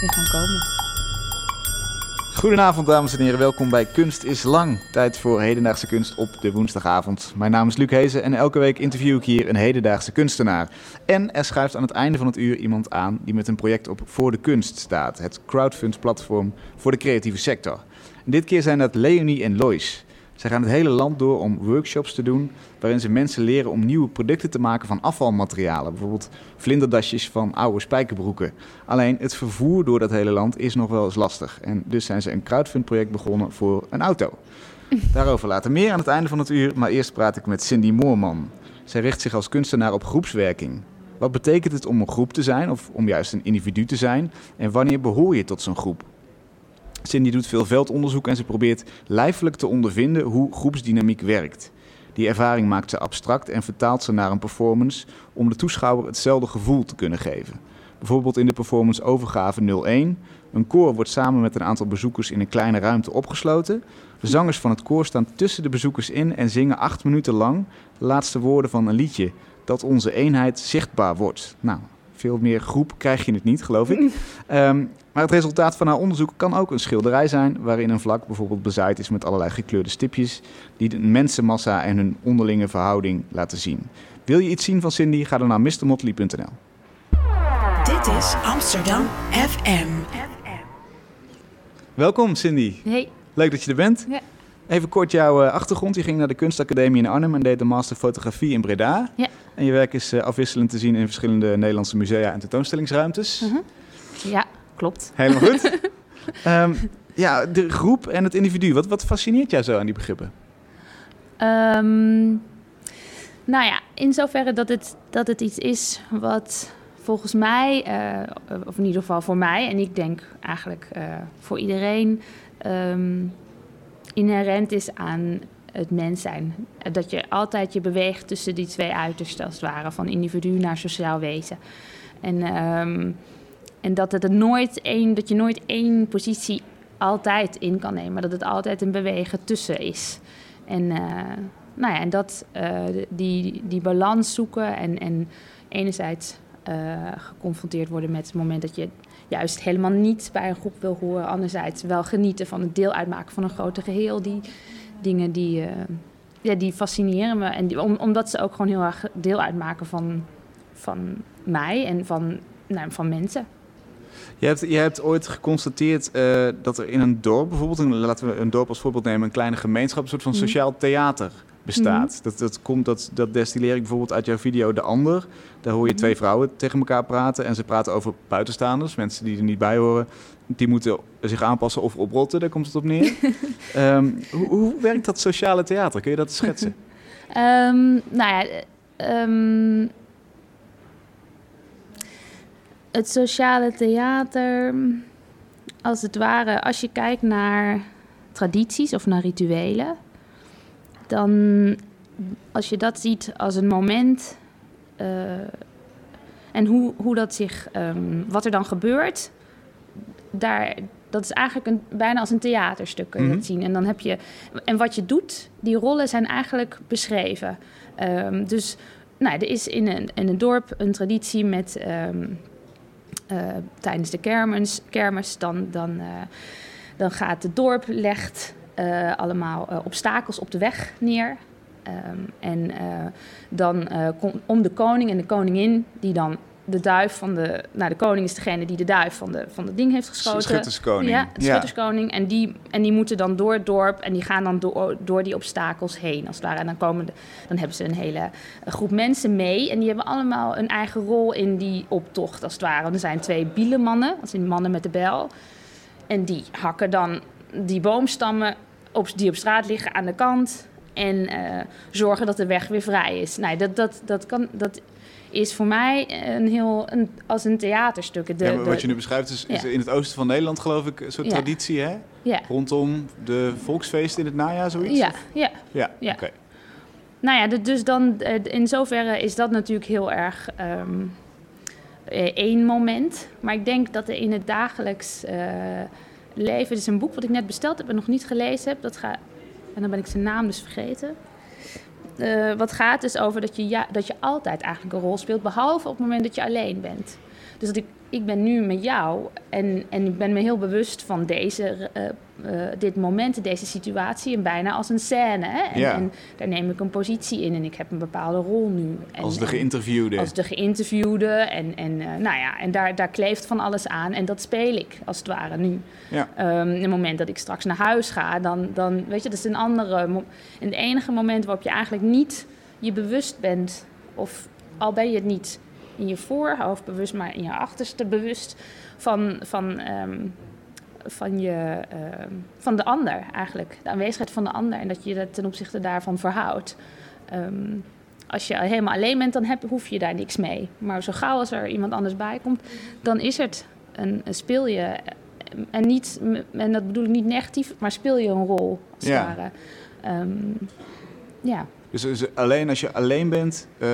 die gaan komen. Goedenavond dames en heren, welkom bij Kunst is Lang. Tijd voor hedendaagse kunst op de woensdagavond. Mijn naam is Luc Hezen en elke week interview ik hier een hedendaagse kunstenaar. En er schuift aan het einde van het uur iemand aan die met een project op Voor de Kunst staat. Het crowdfund platform voor de creatieve sector. En dit keer zijn dat Leonie en Lois. Zij gaan het hele land door om workshops te doen waarin ze mensen leren om nieuwe producten te maken van afvalmaterialen. Bijvoorbeeld vlinderdasjes van oude spijkerbroeken. Alleen het vervoer door dat hele land is nog wel eens lastig. En dus zijn ze een crowdfund-project begonnen voor een auto. Daarover later meer aan het einde van het uur, maar eerst praat ik met Cindy Moorman. Zij richt zich als kunstenaar op groepswerking. Wat betekent het om een groep te zijn of om juist een individu te zijn? En wanneer behoor je tot zo'n groep? Cindy doet veel veldonderzoek en ze probeert lijfelijk te ondervinden hoe groepsdynamiek werkt. Die ervaring maakt ze abstract en vertaalt ze naar een performance om de toeschouwer hetzelfde gevoel te kunnen geven. Bijvoorbeeld in de performance Overgave 01. Een koor wordt samen met een aantal bezoekers in een kleine ruimte opgesloten. De zangers van het koor staan tussen de bezoekers in en zingen acht minuten lang de laatste woorden van een liedje dat onze eenheid zichtbaar wordt. Nou, veel meer groep krijg je het niet, geloof ik. Um, maar het resultaat van haar onderzoek kan ook een schilderij zijn, waarin een vlak bijvoorbeeld bezaaid is met allerlei gekleurde stipjes, die de mensenmassa en hun onderlinge verhouding laten zien. Wil je iets zien van Cindy? Ga dan naar mrmotley.nl. Dit is Amsterdam FM. Welkom Cindy. Hey. Leuk dat je er bent. Ja. Even kort jouw uh, achtergrond. Je ging naar de kunstacademie in Arnhem en deed de master fotografie in Breda. Ja. En je werk is uh, afwisselend te zien in verschillende Nederlandse musea en tentoonstellingsruimtes. Uh -huh. Ja, klopt. Helemaal goed. um, ja, de groep en het individu. Wat, wat fascineert jou zo aan die begrippen? Um, nou ja, in zoverre dat het, dat het iets is wat volgens mij, uh, of in ieder geval voor mij, en ik denk eigenlijk uh, voor iedereen, um, inherent is aan het mens zijn. Dat je altijd je beweegt tussen die twee uitersten, als het ware, van individu naar sociaal wezen. En, um, en dat, het nooit één, dat je nooit één positie altijd in kan nemen, maar dat het altijd een bewegen tussen is. En, uh, nou ja, en dat, uh, die, die balans zoeken en, en enerzijds uh, geconfronteerd worden met het moment dat je juist helemaal niet bij een groep wil horen. Anderzijds wel genieten van het deel uitmaken van een groter geheel. Die dingen die, ja, die fascineren me. En omdat ze ook gewoon heel erg deel uitmaken van, van mij en van, nou, van mensen. Je hebt, je hebt ooit geconstateerd uh, dat er in een dorp, bijvoorbeeld, een, laten we een dorp als voorbeeld nemen, een kleine gemeenschap, een soort van sociaal theater bestaat. Mm. Dat, dat, komt, dat, dat destilleer ik bijvoorbeeld uit jouw video De Ander. Daar hoor je twee vrouwen tegen elkaar praten en ze praten over buitenstaanders, mensen die er niet bij horen. Die moeten zich aanpassen of oprotten, daar komt het op neer. um, hoe, hoe, werkt dat sociale theater? Kun je dat schetsen? um, nou ja, um, het sociale theater, als het ware, als je kijkt naar tradities of naar rituelen, dan als je dat ziet als een moment uh, en hoe, hoe dat zich, um, wat er dan gebeurt, daar, dat is eigenlijk een, bijna als een theaterstuk kun je dat zien. En dan heb je, en wat je doet, die rollen zijn eigenlijk beschreven. Um, dus nou, er is in een, in een dorp een traditie met um, uh, tijdens de kermis, kermis dan, dan, uh, dan gaat het dorp legt uh, allemaal obstakels op de weg neer. Um, en dan om de koning en de koningin, die dan de duif van de. Nou, de koning is degene die de duif van de, van de ding heeft geschoten. Schutterskoning. Ja, de schutterskoning. Ja. En, die, en die moeten dan door het dorp en die gaan dan door, door die obstakels heen, als het ware. En dan, komen de, dan hebben ze een hele groep mensen mee. En die hebben allemaal een eigen rol in die optocht, als het ware. Er zijn twee bielenmannen, dat zijn mannen met de bel. En die hakken dan die boomstammen op, die op straat liggen aan de kant. En uh, zorgen dat de weg weer vrij is. Nou, dat, dat, dat, kan, dat is voor mij een heel, een, als een theaterstuk. De, ja, wat je nu beschrijft is, is ja. in het oosten van Nederland geloof ik een soort Ja. traditie hè? Rondom de volksfeesten in het najaar zoiets? Ja, Of- ja. Ja, oké. Nou ja, dus dan eh, in zoverre is dat natuurlijk heel erg ehm, eh, één moment. Maar ik denk dat er in het dagelijks eh, leven, het is een boek wat ik net besteld heb en nog niet gelezen heb. Dat gaat, en dan ben ik zijn naam dus vergeten. Eh, wat gaat dus over dat je, ja, dat je altijd eigenlijk een rol speelt, behalve op het moment dat je alleen bent. Dus dat ik, ik ben nu met jou en, en ik ben me heel bewust van deze, eh, eh, dit moment, deze situatie, en bijna als een scène. Hè? En, Ja. en daar neem ik een positie in en ik heb een bepaalde rol nu. En, Als de geïnterviewde. als de geïnterviewde. En, en, eh, nou ja, en daar, daar kleeft van alles aan. En dat speel ik, als het ware, nu. Ja. Ehm, het moment dat ik straks naar huis ga, dan, dan weet je, dat is een andere... En het enige moment waarop je eigenlijk niet je bewust bent... of al ben je het niet in je voorhoofd bewust, maar in je achterste bewust... van, van, ehm, van, je, ehm, van de ander eigenlijk. De aanwezigheid van de ander. En dat je je ten opzichte daarvan verhoudt. Ehm, als je helemaal alleen bent, dan heb, hoef je daar niks mee. Maar zo gauw als er iemand anders bij komt, dan is het een, een speel je. eh, En, niet, en dat bedoel ik niet negatief, maar speel je een rol, als Ja. het ware. Ehm, ja. Dus, dus alleen als je alleen bent, eh,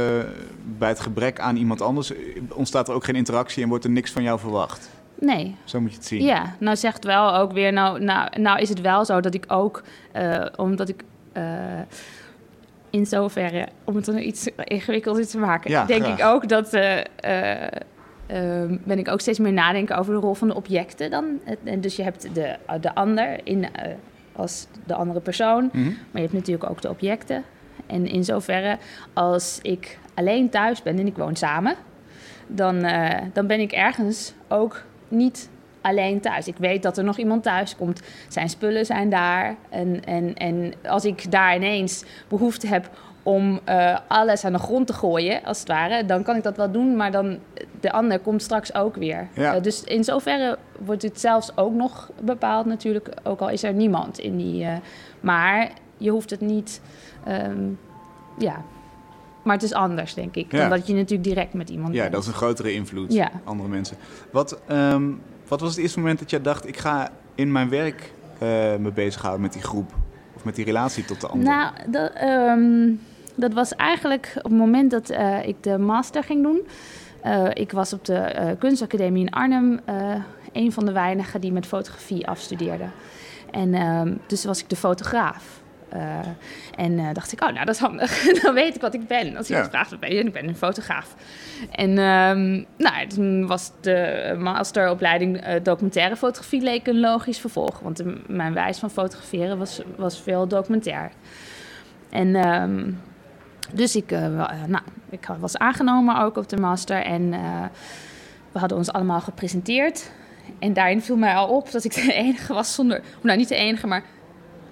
bij het gebrek aan iemand anders, eh, ontstaat er ook geen interactie en wordt er niks van jou verwacht. Nee, Zo moet je het zien. Ja, nou zegt wel ook weer, nou, nou, nou is het wel zo dat ik ook, eh, omdat ik eh, in zoverre, om het er nou iets ingewikkelder te maken, Ja, denk graag. ik ook dat, eh, eh, eh, ben ik ook steeds meer nadenken over de rol van de objecten dan. En dus je hebt de, de ander in, als de andere persoon, Mhm. maar je hebt natuurlijk ook de objecten. En in zoverre, als ik alleen thuis ben en ik woon samen, dan, dan ben ik ergens ook niet alleen thuis. Ik weet dat er nog iemand thuis komt. Zijn spullen zijn daar. En, en, en als ik daar ineens behoefte heb om eh, alles aan de grond te gooien, als het ware, dan kan ik dat wel doen, maar dan de ander komt straks ook weer. Ja. Eh, dus in zoverre wordt het zelfs ook nog bepaald natuurlijk, ook al is er niemand in die. eh, maar je hoeft het niet. ehm, ja. Maar het is anders, denk ik, Ja. dan dat je natuurlijk direct met iemand Ja, bent. dat is een grotere invloed. Ja. Andere mensen. Wat, ehm, wat was het eerste moment dat jij dacht, ik ga in mijn werk eh, me bezighouden met die groep? Of met die relatie tot de ander? Nou, dat, ehm, dat was eigenlijk op het moment dat eh, ik de master ging doen. Eh, ik was op de kunstacademie in Arnhem een van de weinigen die met fotografie afstudeerde. En ehm, dus was ik de fotograaf. Eh, en eh, dacht ik, oh, nou, dat is handig. Dan weet ik wat ik ben. Als Ja. iemand vraagt, wat ben je? Ik ben een fotograaf. En ehm, nou, toen was de masteropleiding eh, documentaire fotografie leek een logisch vervolg. Want de- mijn wijze van fotograferen was, was veel documentair. En ehm, dus ik, nou, ik was aangenomen ook op de master. En we hadden ons allemaal gepresenteerd. En daarin viel mij al op dat ik de enige was zonder... Nou, niet de enige, maar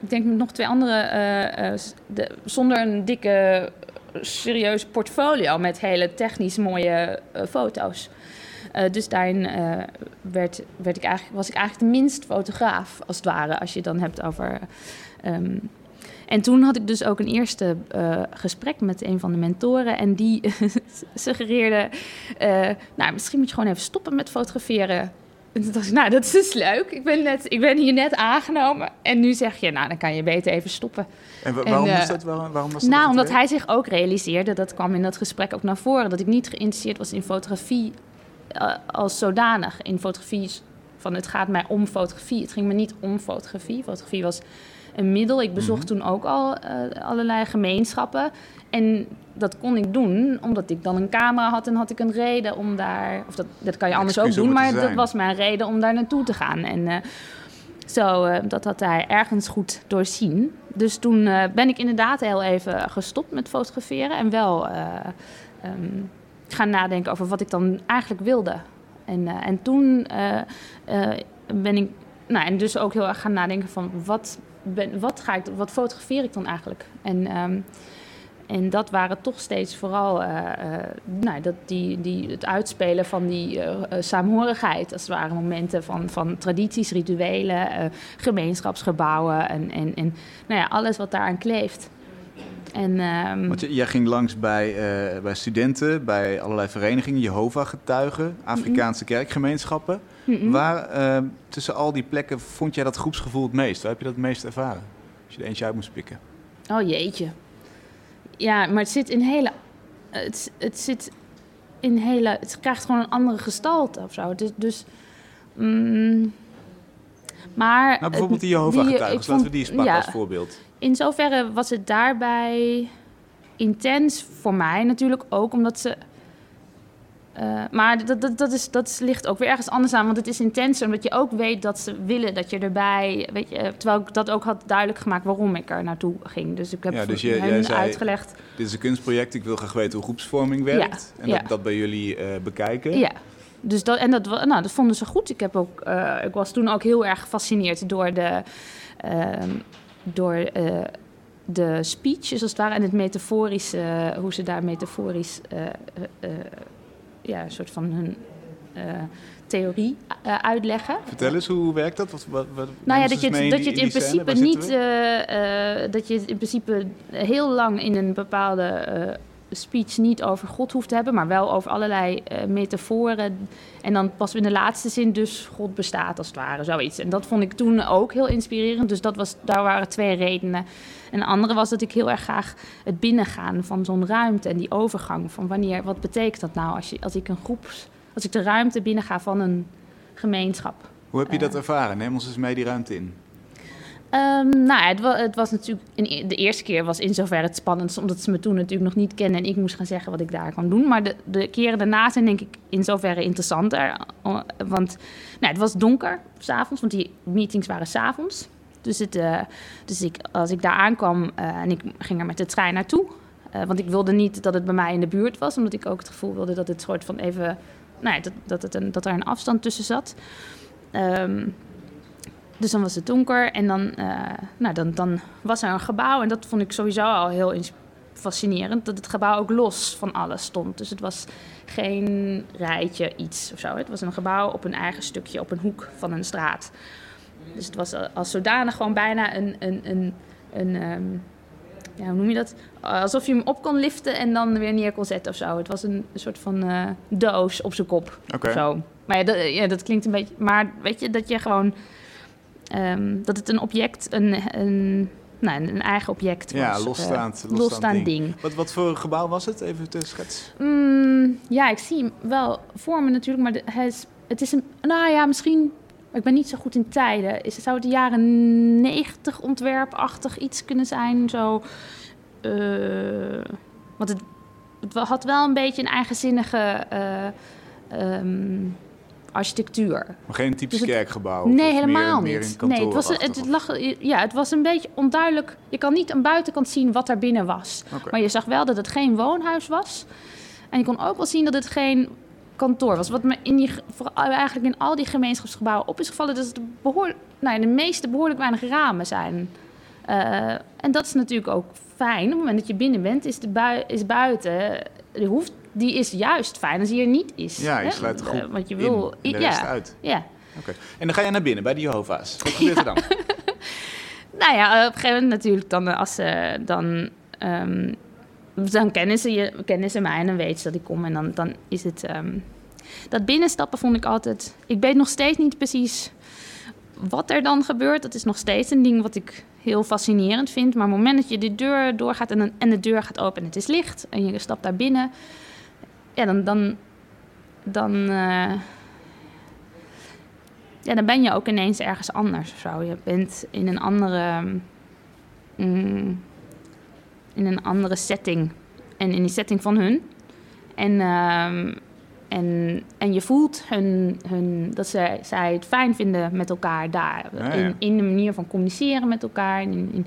ik denk nog twee andere... eh, eh, de, zonder een dikke, serieuze portfolio met hele technisch mooie eh, foto's. Dus daarin werd, werd ik eigenlijk, was ik eigenlijk de minst fotograaf, als het ware, als je het dan hebt over. ehm, en toen had ik dus ook een eerste gesprek met een van de mentoren. En die suggereerde: Nou, misschien moet je gewoon even stoppen met fotograferen. En toen dacht ik: Nou, dat is dus leuk. Ik ben, net, ik ben hier net aangenomen. En nu zeg je: Nou, dan kan je beter even stoppen. en wa- en, waarom, eh, was dat, waarom, waarom was dat Nou, omdat hij zich ook realiseerde, dat kwam in dat gesprek ook naar voren, dat ik niet geïnteresseerd was in fotografie eh, als zodanig. In fotografie van het gaat mij om fotografie. Het ging me niet om fotografie. Fotografie was een middel. Ik bezocht toen ook al eh, allerlei gemeenschappen. En dat kon ik doen omdat ik dan een camera had en had ik een reden om daar. Of dat, dat kan je anders ook doen, maar dat was mijn reden om daar naartoe te gaan. En eh, zo, eh, dat had hij ergens goed doorzien. Dus toen ben ik inderdaad heel even gestopt met fotograferen en wel ehm, gaan nadenken over wat ik dan eigenlijk wilde. En, en toen ben ik, nou, en dus ook heel erg gaan nadenken van wat, ben, wat, ga ik, wat fotografeer ik dan eigenlijk? En, ehm, en dat waren toch steeds vooral eh, eh, nou, dat die, die, het uitspelen van die eh, saamhorigheid. Als het ware momenten van, van tradities, rituelen, gemeenschapsgebouwen en, en, en nou ja, alles wat daaraan kleeft. En, ehm, Want jij ging langs bij, bij studenten, bij allerlei verenigingen, Jehovah-getuigen, Afrikaanse kerkgemeenschappen. Waar eh, tussen al die plekken vond jij dat groepsgevoel het meest? Waar heb je dat het meest ervaren? Als je er eentje uit moest pikken. Oh jeetje. Ja, maar het zit in hele. Het, het zit in hele. Het krijgt gewoon een andere gestalte of zo. Dus. dus mm, maar. Nou, bijvoorbeeld die Jehovah-getuigen, laten we die eens pakken ja, als voorbeeld. In zoverre was het daarbij intens voor mij natuurlijk ook omdat ze. Eh, maar dat, dat, dat, is, dat ligt ook weer ergens anders aan, want het is intenser, omdat je ook weet dat ze willen dat je erbij, weet je, terwijl ik dat ook had duidelijk gemaakt waarom ik er naartoe ging. Dus ik heb Ja, dus voor je- hen jij zei- uitgelegd. Dit is een kunstproject, ik wil graag weten hoe groepsvorming werkt. en ja. dat, dat bij jullie eh, bekijken. Ja, dus dat, en dat, nou, dat vonden ze goed. Ik, heb ook, eh, ik was toen ook heel erg gefascineerd door de, ehm, door, eh, de speeches als het ware en het metaforische, hoe ze daar metaforisch eh, eh, eh, ja, een soort van hun eh, theorie eh, uitleggen. Vertel eens, hoe werkt dat? Wat, wat, wat, Nou ja, dat je het, mee dat je het in principe niet. eh, eh, dat je het in principe heel lang in een bepaalde eh, speech niet over God hoeft te hebben, maar wel over allerlei eh, metaforen. En dan pas in de laatste zin dus God bestaat als het ware, zoiets. En dat vond ik toen ook heel inspirerend. Dus dat was, daar waren twee redenen. En de andere was dat ik heel erg graag het binnengaan van zo'n ruimte en die overgang van wanneer, wat betekent dat nou als, je, als ik een groep, als ik de ruimte binnenga van een gemeenschap. Hoe heb je dat eh, ervaren? Neem ons eens mee die ruimte in. Ehm, nou, het, het was natuurlijk. in- de eerste keer was in zoverre het spannendst, omdat ze me toen natuurlijk nog niet kennen en ik moest gaan zeggen wat ik daar kan doen. Maar de, de keren daarna zijn denk ik in zoverre interessanter. eh, Want nou, het was donker s'avonds, want die meetings waren s'avonds. Dus, het, eh, dus ik, als ik daar aankwam eh, en ik ging er met de trein naartoe. want ik wilde niet dat het bij mij in de buurt was, omdat ik ook het gevoel wilde dat het soort van even. Nou dat, dat, het een, dat er een afstand tussen zat. Ehm, dus dan was het donker en dan, eh, nou, dan, dan was er een gebouw. En dat vond ik sowieso al heel fascinerend. Dat het gebouw ook los van alles stond. Dus het was geen rijtje iets of zo. Het was een gebouw op een eigen stukje, op een hoek van een straat. Dus het was als zodanig gewoon bijna een... een, een, een ehm, ja, hoe noem je dat? Alsof je hem op kon liften en dan weer neer kon zetten of zo. Het was een, een soort van eh, doos op zijn kop. Oké. Zo. Maar ja dat, ja, dat klinkt een beetje... Maar weet je, dat je gewoon... ehm, dat het een object, een, een, nou, een eigen object was. Ja, eh, losstaand, losstaand, losstaand ding. ding. Wat, wat voor gebouw was het? Even te schets. Mm, ja, ik zie hem wel voor me natuurlijk, maar de, hij is, het is een... Nou ja, misschien... Ik ben niet zo goed in tijden. Is, zou het de jaren negentig ontwerpachtig iets kunnen zijn? Zo... eh, want het, het had wel een beetje een eigenzinnige eh, ehm, architectuur. Maar geen typisch Dus het- kerkgebouw? Nee, helemaal meer niet. nee, het was, het, lag, ja, het was een beetje onduidelijk. Je kan niet aan buitenkant zien wat er binnen was. Maar je zag wel dat het geen woonhuis was. En je kon ook wel zien dat het geen kantoor was. Wat me in die, vooral eigenlijk in al die gemeenschapsgebouwen op is gevallen... dat het behoor, nou, ja, de meeste behoorlijk weinig ramen zijn. Eh, en dat is natuurlijk ook fijn. Op het moment dat je binnen bent, is, de bui, is buiten... Die, hoeft, die is juist fijn als die er niet is. Ja, je hè? sluit de Eh, Want je wil... in, de ja, uit. ja. Oké. En dan ga je naar binnen bij de Jehovah's. Wat gebeurt er dan? Nou ja, op een gegeven moment natuurlijk dan eh, als ze dan... ehm, dan kennen ze, je, kennen ze mij en dan weten ze dat ik kom. En dan, dan is het... ehm, dat binnenstappen vond ik altijd... Ik weet nog steeds niet precies wat er dan gebeurt. Dat is nog steeds een ding wat ik heel fascinerend vind. Maar op het moment dat je de deur doorgaat en, en de deur gaat open en het is licht... en je stapt daar binnen... Ja, dan... dan, dan eh, ja, dan ben je ook ineens ergens anders of zo. Je bent in een andere, mm, in een andere setting. En in die setting van hun. En, ehm, en, en je voelt hun, hun, dat zij, zij het fijn vinden met elkaar daar. Ja, ja. In, in de manier van communiceren met elkaar. In, in,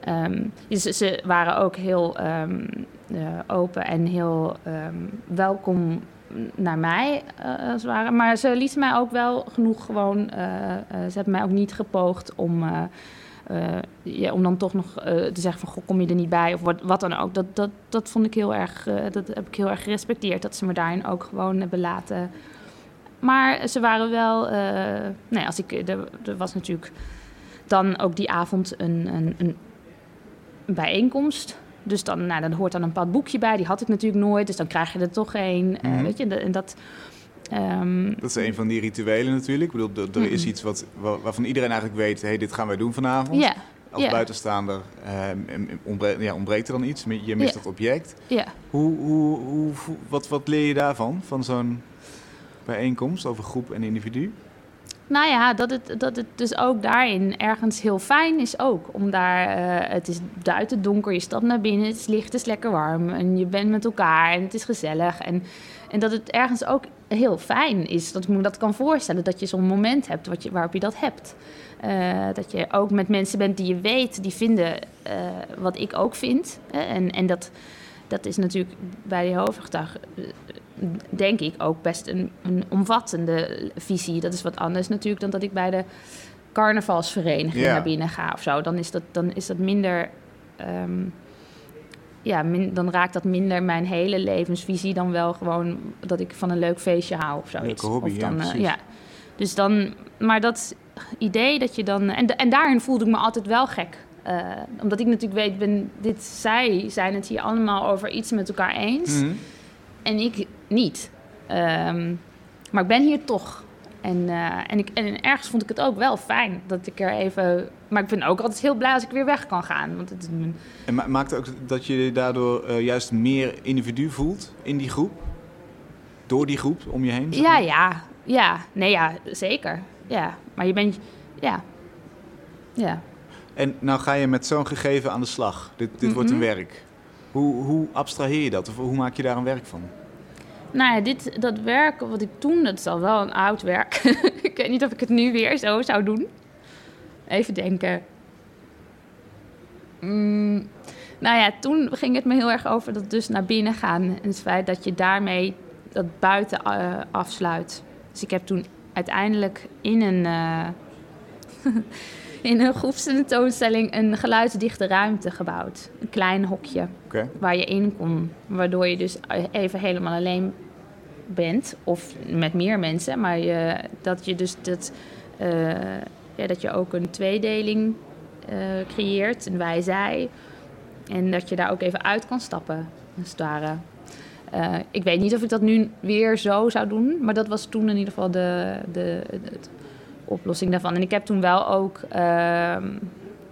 ehm, ze, ze waren ook heel ehm, eh, open en heel ehm, welkom naar mij, eh, als het ware. Maar ze lieten mij ook wel genoeg gewoon... eh, eh, ze hebben mij ook niet gepoogd om... eh, eh, ja, om dan toch nog eh, te zeggen van, goh, kom je er niet bij of wat, dan ook. Dat, dat, dat vond ik heel erg, eh, dat heb ik heel erg gerespecteerd. Dat ze me daarin ook gewoon hebben laten. Maar ze waren wel, eh, nee, als ik, er, er was natuurlijk dan ook die avond een, een, een bijeenkomst. Dus dan, nou, dan hoort dan een bepaald boekje bij. Die had ik natuurlijk nooit, dus dan krijg je er toch een. eh, Mhm. weet je, en dat. ehm, Dat is een van die rituelen natuurlijk. Ik bedoel, er- is Mhm. iets wat, wa- waarvan iedereen eigenlijk weet... hey, dit gaan wij doen vanavond. ja, Als buitenstaander ehm, ontbreekt, ja, ontbreekt er dan iets. Je mist dat object. ja. Hoe, hoe, hoe, hoe- wat, wat leer je daarvan? Van zo'n bijeenkomst over groep en individu? Nou ja, dat het, dat het dus ook daarin ergens heel fijn is ook. Om daar, eh, het is buiten donker, je stapt naar binnen, het is licht, het is lekker warm. En je bent met elkaar en het is gezellig. En En dat het ergens ook heel fijn is, dat ik me dat kan voorstellen, dat je zo'n moment hebt wat je, waarop je dat hebt. Eh, dat je ook met mensen bent die je weet, die vinden eh, wat ik ook vind. En, en dat, dat is natuurlijk bij de hoofdgedag, eh, denk ik, ook best een, een omvattende visie. Dat is wat anders natuurlijk dan dat ik bij de carnavalsvereniging Ja. naar binnen ga of zo. Dan is dat, dan is dat minder. ehm, ja, min- dan raakt dat minder mijn hele levensvisie dan wel gewoon dat ik van een leuk feestje hou of zoiets. Leuke hobby, of ja, dan, eh, precies. ja. Dus dan, maar dat idee dat je dan. En, en daarin voelde ik me altijd wel gek. Eh, omdat ik natuurlijk weet, ben, dit, zij zijn het hier allemaal over iets met elkaar eens. Mhm. En ik niet. Ehm, maar ik ben hier toch. En, eh, en, ik, en ergens vond ik het ook wel fijn dat ik er even. Maar ik ben ook altijd heel blij als ik weer weg kan gaan. Want het is mijn, En ma- maakt het ook dat je je daardoor eh, juist meer individu voelt in die groep? Door die groep om je heen? zeg Ja, maar? ja, ja. Nee, ja, zeker. Ja, maar je bent, ja, ja. En nou ga je met zo'n gegeven aan de slag. Dit, dit wordt een Mhm. werk. Hoe, hoe abstraheer je dat? Of hoe maak je daar een werk van? Nou ja, dit, dat werk wat ik toen, dat is al wel een oud werk. ik weet niet of ik het nu weer zo zou doen. Even denken. Mm, nou ja, toen ging het me heel erg over dat dus naar binnen gaan. En het feit dat je daarmee dat buiten eh, afsluit. Dus ik heb toen uiteindelijk in een, eh in een groepstentoonstelling een geluidsdichte ruimte gebouwd. Een klein hokje waar je in kon. Waardoor je dus even helemaal alleen bent. Of met meer mensen. Maar je, dat je dus dat, eh, ja, dat je ook een tweedeling eh, creëert. Een wij-zij. En dat je daar ook even uit kan stappen, als het ware. Eh, ik weet niet of ik dat nu weer zo zou doen. Maar dat was toen in ieder geval de, de, de, de oplossing daarvan. En ik heb toen wel ook, ehm,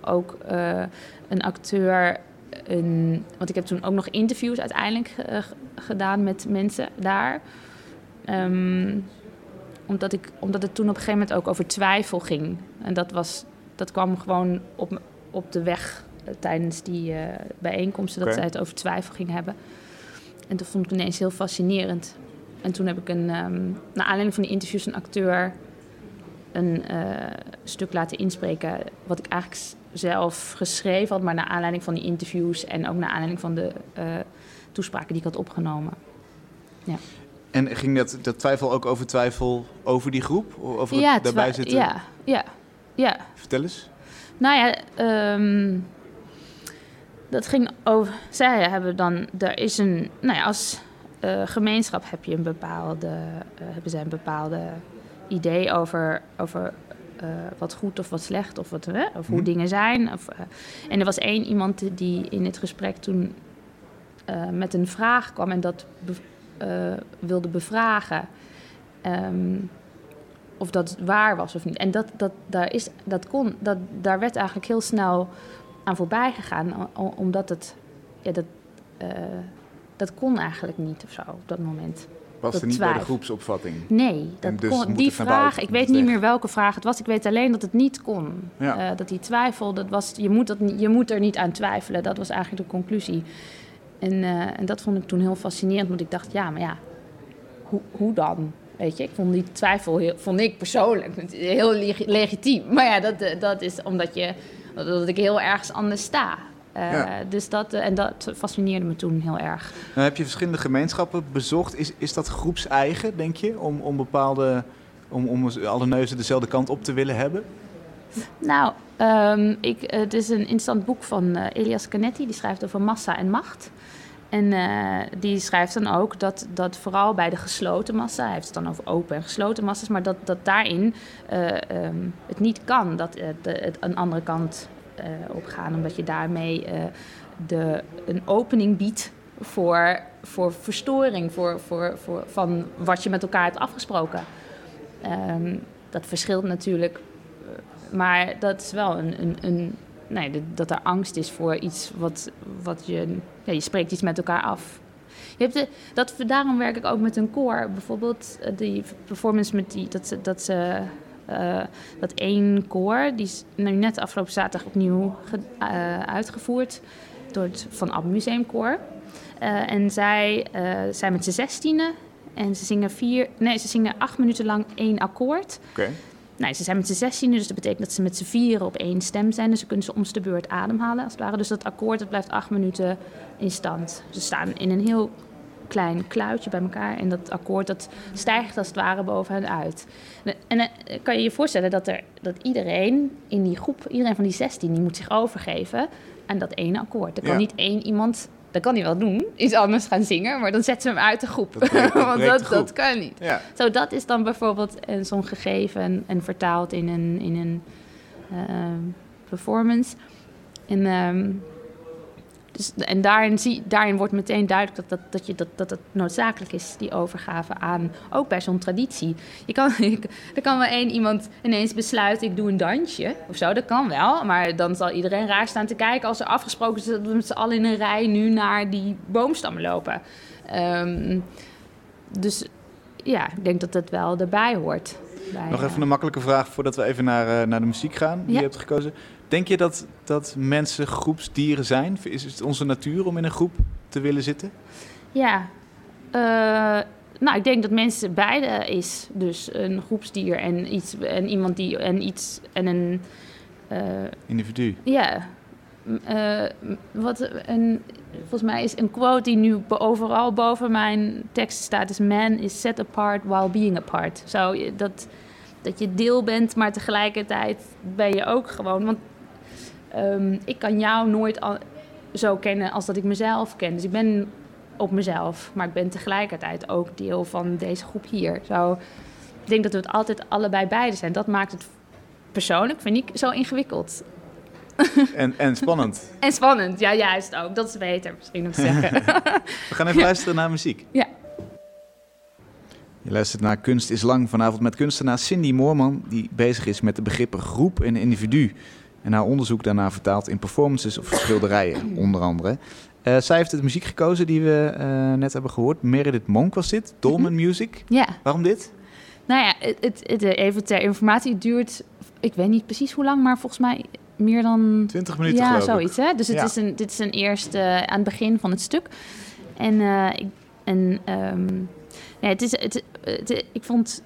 ook eh, een acteur een, want ik heb toen ook nog interviews uiteindelijk eh, gedaan met mensen daar. Ehm, omdat, ik, omdat het toen op een gegeven moment ook over twijfel ging. En dat, was, dat kwam gewoon op, op de weg eh, tijdens die bijeenkomsten... dat zij het over twijfel ging hebben. En dat vond ik ineens heel fascinerend. En toen heb ik een, ehm naar aanleiding van die interviews een acteur een eh, stuk laten inspreken. Wat ik eigenlijk zelf geschreven had, maar naar aanleiding van die interviews en ook naar aanleiding van de eh, toespraken die ik had opgenomen. En ging dat, dat twijfel ook over twijfel over die groep? Over ja, het daarbij zitten? Ja, ja, ja. Vertel eens. Nou ja, ehm, dat ging over. Zij hebben dan. Er is een. Nou ja, als eh, gemeenschap heb je een bepaalde. hebben zij een bepaalde idee over. over eh, wat goed of wat slecht of, wat, of hoe Mhm. dingen zijn. Of, eh, en er was één iemand die in het gesprek toen eh, met een vraag kwam en dat be- wilde bevragen. Ehm, of dat waar was of niet. En dat, dat, daar, is, dat, kon, dat, daar werd eigenlijk heel snel aan voorbij gegaan, omdat het, ja, dat, dat kon eigenlijk niet of zo op dat moment. Er niet bij de groepsopvatting? Nee, dat dus kon, die vraag, ik weet niet meer welke vraag het was. Ik weet alleen dat het niet kon. Ja. Eh, dat die twijfel, dat was, je, moet dat, je moet er niet aan twijfelen. Dat was eigenlijk de conclusie. En, eh, en dat vond ik toen heel fascinerend, want ik dacht, ja, maar ja, hoe, hoe dan? Weet je, ik vond die twijfel, heel, vond ik persoonlijk heel leg- legitiem. Maar ja, dat, eh, dat is omdat, je, dat ik heel ergens anders sta. Eh, Ja. Dus dat, eh, en dat fascineerde me toen heel erg. Nou, heb je verschillende gemeenschappen bezocht. Is, is dat groepseigen, denk je? Om, om bepaalde... Om, om alle neuzen dezelfde kant op te willen hebben? Nou, ehm, ik, het is een interessant boek van eh, Elias Canetti. Die schrijft over massa en macht. En die schrijft dan ook dat, dat vooral bij de gesloten massa... hij heeft het dan over open en gesloten massa's... maar dat, dat daarin eh, ehm, het niet kan dat de, het een andere kant eh, opgaan... omdat je daarmee eh, de, een opening biedt voor, voor verstoring... Voor, voor, voor, van wat je met elkaar hebt afgesproken. Ehm, dat verschilt natuurlijk maar dat is wel een. een, een nee, dat- er angst is voor iets wat, wat je. Ja, je spreekt iets met elkaar af. Je hebt de, dat, daarom werk ik ook met een koor. Bijvoorbeeld eh, die performance met die. Dat, ze- dat, ze, eh, dat één koor, die is nu net afgelopen zaterdag opnieuw ge- eh, uitgevoerd. Door het Van Ab Museumkoor. Eh, en zij zijn met z'n zestienen En ze zingen, vier, nee, ze zingen acht minuten lang één akkoord. Oké. Nou, ze zijn met z'n zestienen, dus dat betekent dat ze met z'n vieren op één stem zijn. Dus ze kunnen ze om de beurt ademhalen, als het ware. Dus dat akkoord dat blijft acht minuten in stand. Ze staan in een heel klein kluitje bij elkaar. En dat akkoord dat stijgt als het ware boven hen uit. En, eh, kan je je voorstellen dat, er, dat iedereen in die groep, iedereen van die 16, die moet zich overgeven aan dat ene akkoord. Er kan Ja. niet één iemand, dat kan hij wel doen, iets anders gaan zingen, maar dan zet ze hem uit de groep. Dat breekt- dat Want dat, groep. dat kan niet. Ja. Zo, dat is dan bijvoorbeeld eh, zo'n gegeven en, en vertaald in een, in een ehm, performance. En, ehm, dus, en daarin, zie, daarin wordt meteen duidelijk dat, dat, dat, je, dat, dat het noodzakelijk is, die overgave aan, ook bij zo'n traditie. Je kan, er kan wel één iemand ineens besluiten, ik doe een dansje of zo, dat kan wel. Maar dan zal iedereen raar staan te kijken als er afgesproken is dat we met z'n allen in een rij nu naar die boomstammen lopen. Ehm, dus ja, ik denk dat dat wel erbij hoort. Bij, Nog eh, even een makkelijke vraag voordat we even naar, eh, naar de muziek gaan die Ja. je hebt gekozen. Denk je dat, dat mensen groepsdieren zijn? Is het onze natuur om in een groep te willen zitten? Ja, Eh, nou, ik denk dat mensen beide is. Dus een groepsdier en, iets, en iemand die en iets en een. eh, Individu. ja, eh, wat een, volgens mij is een quote die nu overal boven mijn tekst staat: is man is set apart while being apart. Zo, dat, dat je deel bent, maar tegelijkertijd ben je ook gewoon. Want ehm, ik kan jou nooit zo kennen als dat ik mezelf ken. Dus ik ben op mezelf, maar ik ben tegelijkertijd ook deel van deze groep hier. Zo, ik denk dat we het altijd allebei beide zijn. Dat maakt het persoonlijk, vind ik, zo ingewikkeld. En, en spannend. En spannend, ja, juist ook. Dat is beter misschien om te zeggen. We gaan even luisteren naar muziek. Ja. Je luistert naar Kunst is Lang vanavond met kunstenaar Cindy Moorman... die bezig is met de begrippen groep en individu. En haar onderzoek daarna vertaalt in performances of schilderijen, onder andere. Eh, zij heeft de muziek gekozen die we eh, net hebben gehoord. Meredith Monk was dit, Dolmen Music. ja, Waarom dit? nou ja, het, het, het- even ter informatie. Het duurt, ik weet niet precies hoe lang, maar volgens mij meer dan 20 minuten ja, zoiets. Hè? Dus het Ja. is een, dit is een eerste eh, aan het begin van het stuk. En, eh, ik, en ehm, ja, het is, het, het- ik vond,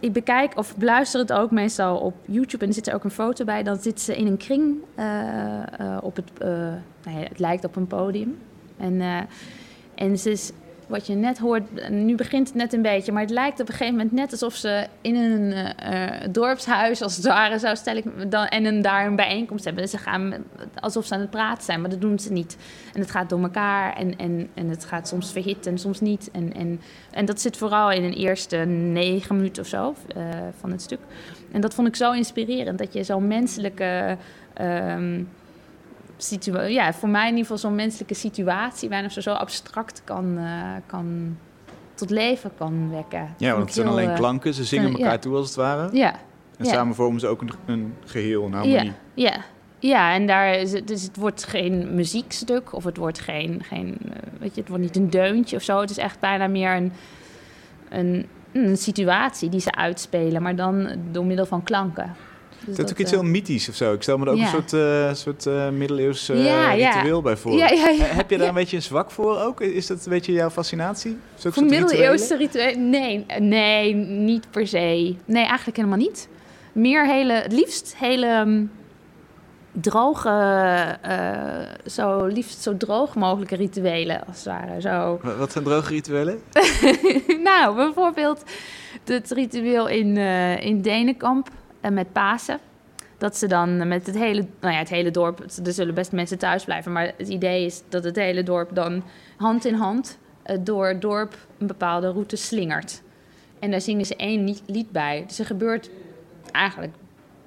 ik bekijk of beluister het ook meestal op YouTube en er zit er ook een foto bij. Dan zit ze in een kring eh, eh, op het, eh, nou ja, het lijkt op een podium. En, en ze is, wat je net hoort, nu begint het net een beetje, maar het lijkt op een gegeven moment net alsof ze in een eh, eh, dorpshuis, als het ware, zo stel ik dan, en een, daar een bijeenkomst hebben. Dus ze gaan alsof ze aan het praten zijn, maar dat doen ze niet. En het gaat door elkaar en, en, en het gaat soms verhit en soms niet. En, en, en dat zit vooral in een eerste negen minuten of zo eh, van het stuk. En dat vond ik zo inspirerend, dat je zo'n menselijke. ehm, ja, voor mij in ieder geval zo'n menselijke situatie, bijna zo, zo abstract kan, eh, kan tot leven kan wekken. Ja, want het zijn heel, alleen eh, klanken. Ze zingen ja. elkaar toe als het ware. Ja, En ja. samen vormen ze ook een, een geheel, een harmonie. ja, ja. Ja, en daar is het, dus het wordt geen muziekstuk of het wordt geen, geen eh, weet je, het wordt niet een deuntje of zo. Het is echt bijna meer een, een, een situatie die ze uitspelen, maar dan door middel van klanken. Dus Het is ook iets eh, heel mythisch of zo. Ik stel me er ook een soort, eh soort eh, middeleeuws eh, ritueel bij voor. Eh, Heb je daar een beetje een zwak voor ook? Is dat een beetje jouw fascinatie? Voor middeleeuwse rituelen? Nee, nee, niet per se. Nee, eigenlijk helemaal niet. Meer hele, het liefst hele ehm, droge, eh, zo liefst zo droog mogelijke rituelen, als het ware. Zo. Wa- Wat zijn droge rituelen? nou, bijvoorbeeld het ritueel in, eh, in Denenkamp en met Pasen. Dat ze dan met het hele, nou ja, het hele dorp, er zullen best mensen thuis blijven, maar het idee is dat het hele dorp dan hand in hand eh, door het dorp een bepaalde route slingert. En daar zingen ze één lied- bij. Dus er gebeurt eigenlijk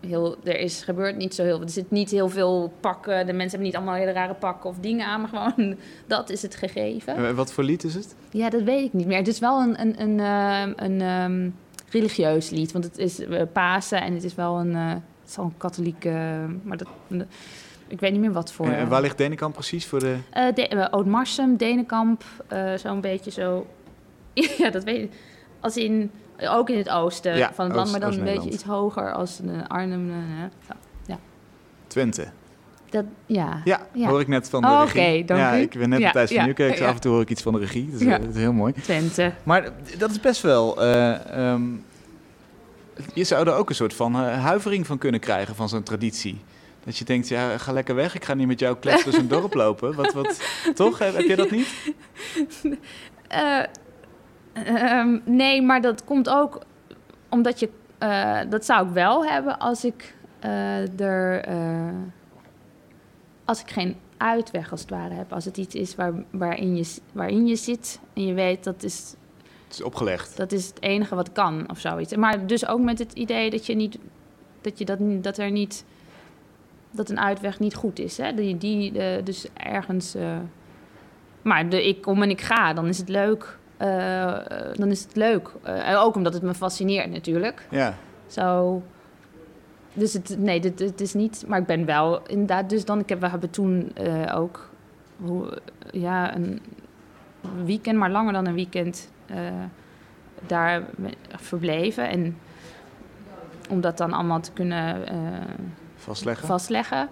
heel, er is, gebeurt niet zo heel veel. Er zit niet heel veel pakken, de mensen hebben niet allemaal hele rare pakken of dingen aan, maar gewoon dat is het gegeven. Eh, Wat voor lied is het? Ja, dat weet ik niet meer. Het is wel een, een, een, ehm, een ehm, religieus lied. Want het is eh, Pasen en het is wel een, eh, het is wel een katholieke... maar dat, ik weet niet meer wat voor... En, waar ligt Denenkamp precies voor de... eh de, eh, Oud-Marsum, Denenkamp, eh, zo'n beetje zo... ja, dat weet ik. Als in, ook in het oosten Ja, van het land, Oost- maar dan een beetje iets hoger als eh, Arnhem. eh, zo. Twente? Dat, ja. Ja, Ja. hoor ik net van de Oh, regie. oké, dank ja, u. ik ben net Ja, Matthijs van Nieuwkerk, dus af en toe hoor ik iets van de regie. Dus Ja. dat is heel mooi. Twente. Maar dat is best wel... eh, ehm, je zou er ook een soort van eh, huivering van kunnen krijgen van zo'n traditie. Dat je denkt, ja, ga lekker weg. Ik ga niet met jou kletsen dus een dorp lopen. Wat, wat, toch? Heb, heb je dat niet? Eh, ehm, nee, maar dat komt ook omdat je... eh, dat zou ik wel hebben als ik eh, er... als ik geen uitweg als het ware heb. Als het iets is waar, waarin, je, waarin je zit en je weet dat is, Het is opgelegd. dat is het enige wat kan of zoiets. Maar dus ook met het idee dat je niet... Dat, je dat, niet- dat er niet... Dat een uitweg niet goed is. Hè? Die, die, eh, dus ergens... eh, maar de, ik kom en ik ga, dan is het leuk. Eh, dan is het leuk. Ook omdat het me fascineert natuurlijk. Ja. Zo. Dus het, nee, dit, het is niet. Maar ik ben wel inderdaad. Dus dan, ik heb, we hebben toen eh, ook. Hoe, ja, een weekend, maar langer dan een weekend. eh, daar verbleven. En om dat dan allemaal te kunnen eh, Vastleggen. vastleggen.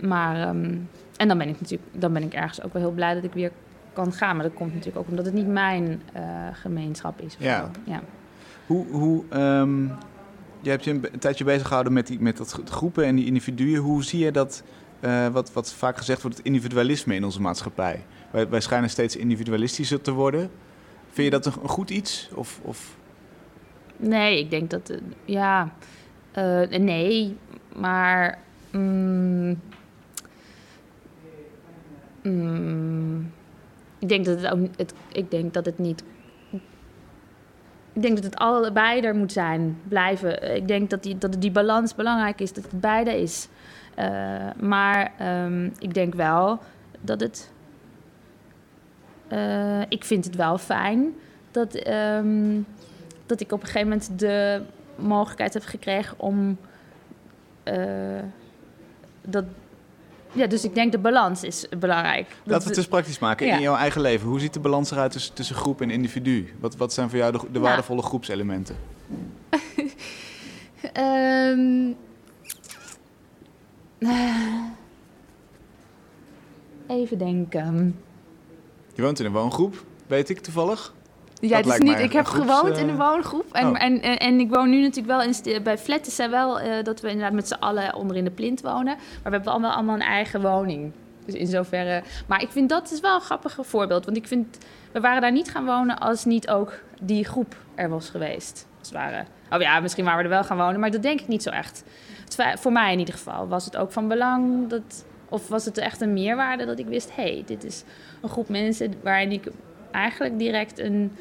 Maar, ehm, en dan ben ik natuurlijk, dan ben ik ergens ook wel heel blij dat ik weer kan gaan. Maar dat komt natuurlijk ook omdat het niet mijn gemeenschap is. Ja. ja. Hoe, hoe, ehm, je hebt je een, tijdje bezig gehouden met, die, met dat gro- groepen en die individuen. Hoe zie je dat, eh, wat, wat vaak gezegd wordt, het individualisme in onze maatschappij? Wij, wij schijnen steeds individualistischer te worden. Vind je dat een, een goed iets? Of, of Nee, ik denk dat, eh, ja, eh, nee, maar mm, mm, ik denk dat het ook, het, ik denk dat het niet, ik denk dat het allebei er moet zijn, blijven. Ik denk dat die, dat die balans belangrijk is, dat het beide is. Eh, maar ehm, ik denk wel dat het, eh, ik vind het wel fijn dat. ehm, dat ik op een gegeven moment de mogelijkheid heb gekregen om eh, dat. Ja, dus ik denk de balans is belangrijk. Dat laten we het eens praktisch maken. Ja. In jouw eigen leven, hoe ziet de balans eruit tussen, tussen groep en individu? Wat, wat zijn voor jou de, de Nou. waardevolle groepselementen? Ehm, eh, even denken. Je woont in een woongroep, weet ik toevallig. Ja, lijkt niet, ik heb gewoond eh, in een woongroep. En, oh. en, en, en ik woon nu natuurlijk wel in, bij Flat. is er wel eh, dat we inderdaad met z'n allen onder in de plint wonen. Maar we hebben allemaal, allemaal een eigen woning. Dus in zoverre. Maar ik vind dat is wel een grappig voorbeeld. Want ik vind, we waren daar niet gaan wonen als niet ook die groep er was geweest. Als het ware. Oh ja, misschien waren we er wel gaan wonen, maar dat denk ik niet zo echt. Voor mij in ieder geval was het ook van belang dat. Of was het echt een meerwaarde dat ik wist: hé, hey, dit is een groep mensen waarin ik eigenlijk direct een,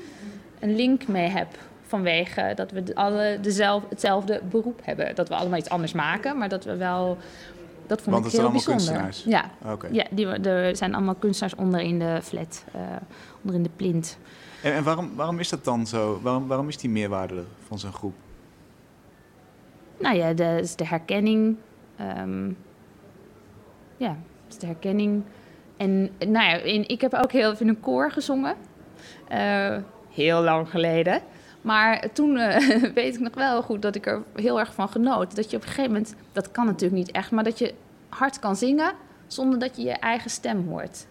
een link mee heb. Vanwege dat we alle dezelfde, hetzelfde beroep hebben. Dat we allemaal iets anders maken, maar dat we wel. Dat vond Want ik het zijn heel allemaal bijzonder. kunstenaars? Ja, Oké. ja die, er zijn allemaal kunstenaars onder in de flat, eh, onder in de plint. En, en waarom, waarom is dat dan zo? Waarom, waarom is die meerwaarde van zo'n groep? Nou ja, de, is de herkenning. ehm, ja, is de herkenning. En nou ja, in, ik heb ook heel even in een koor gezongen. Eh, heel lang geleden. Maar toen eh, weet ik nog wel goed dat ik er heel erg van genoot. Dat je op een gegeven moment, dat kan natuurlijk niet echt, maar dat je hard kan zingen zonder dat je je eigen stem hoort.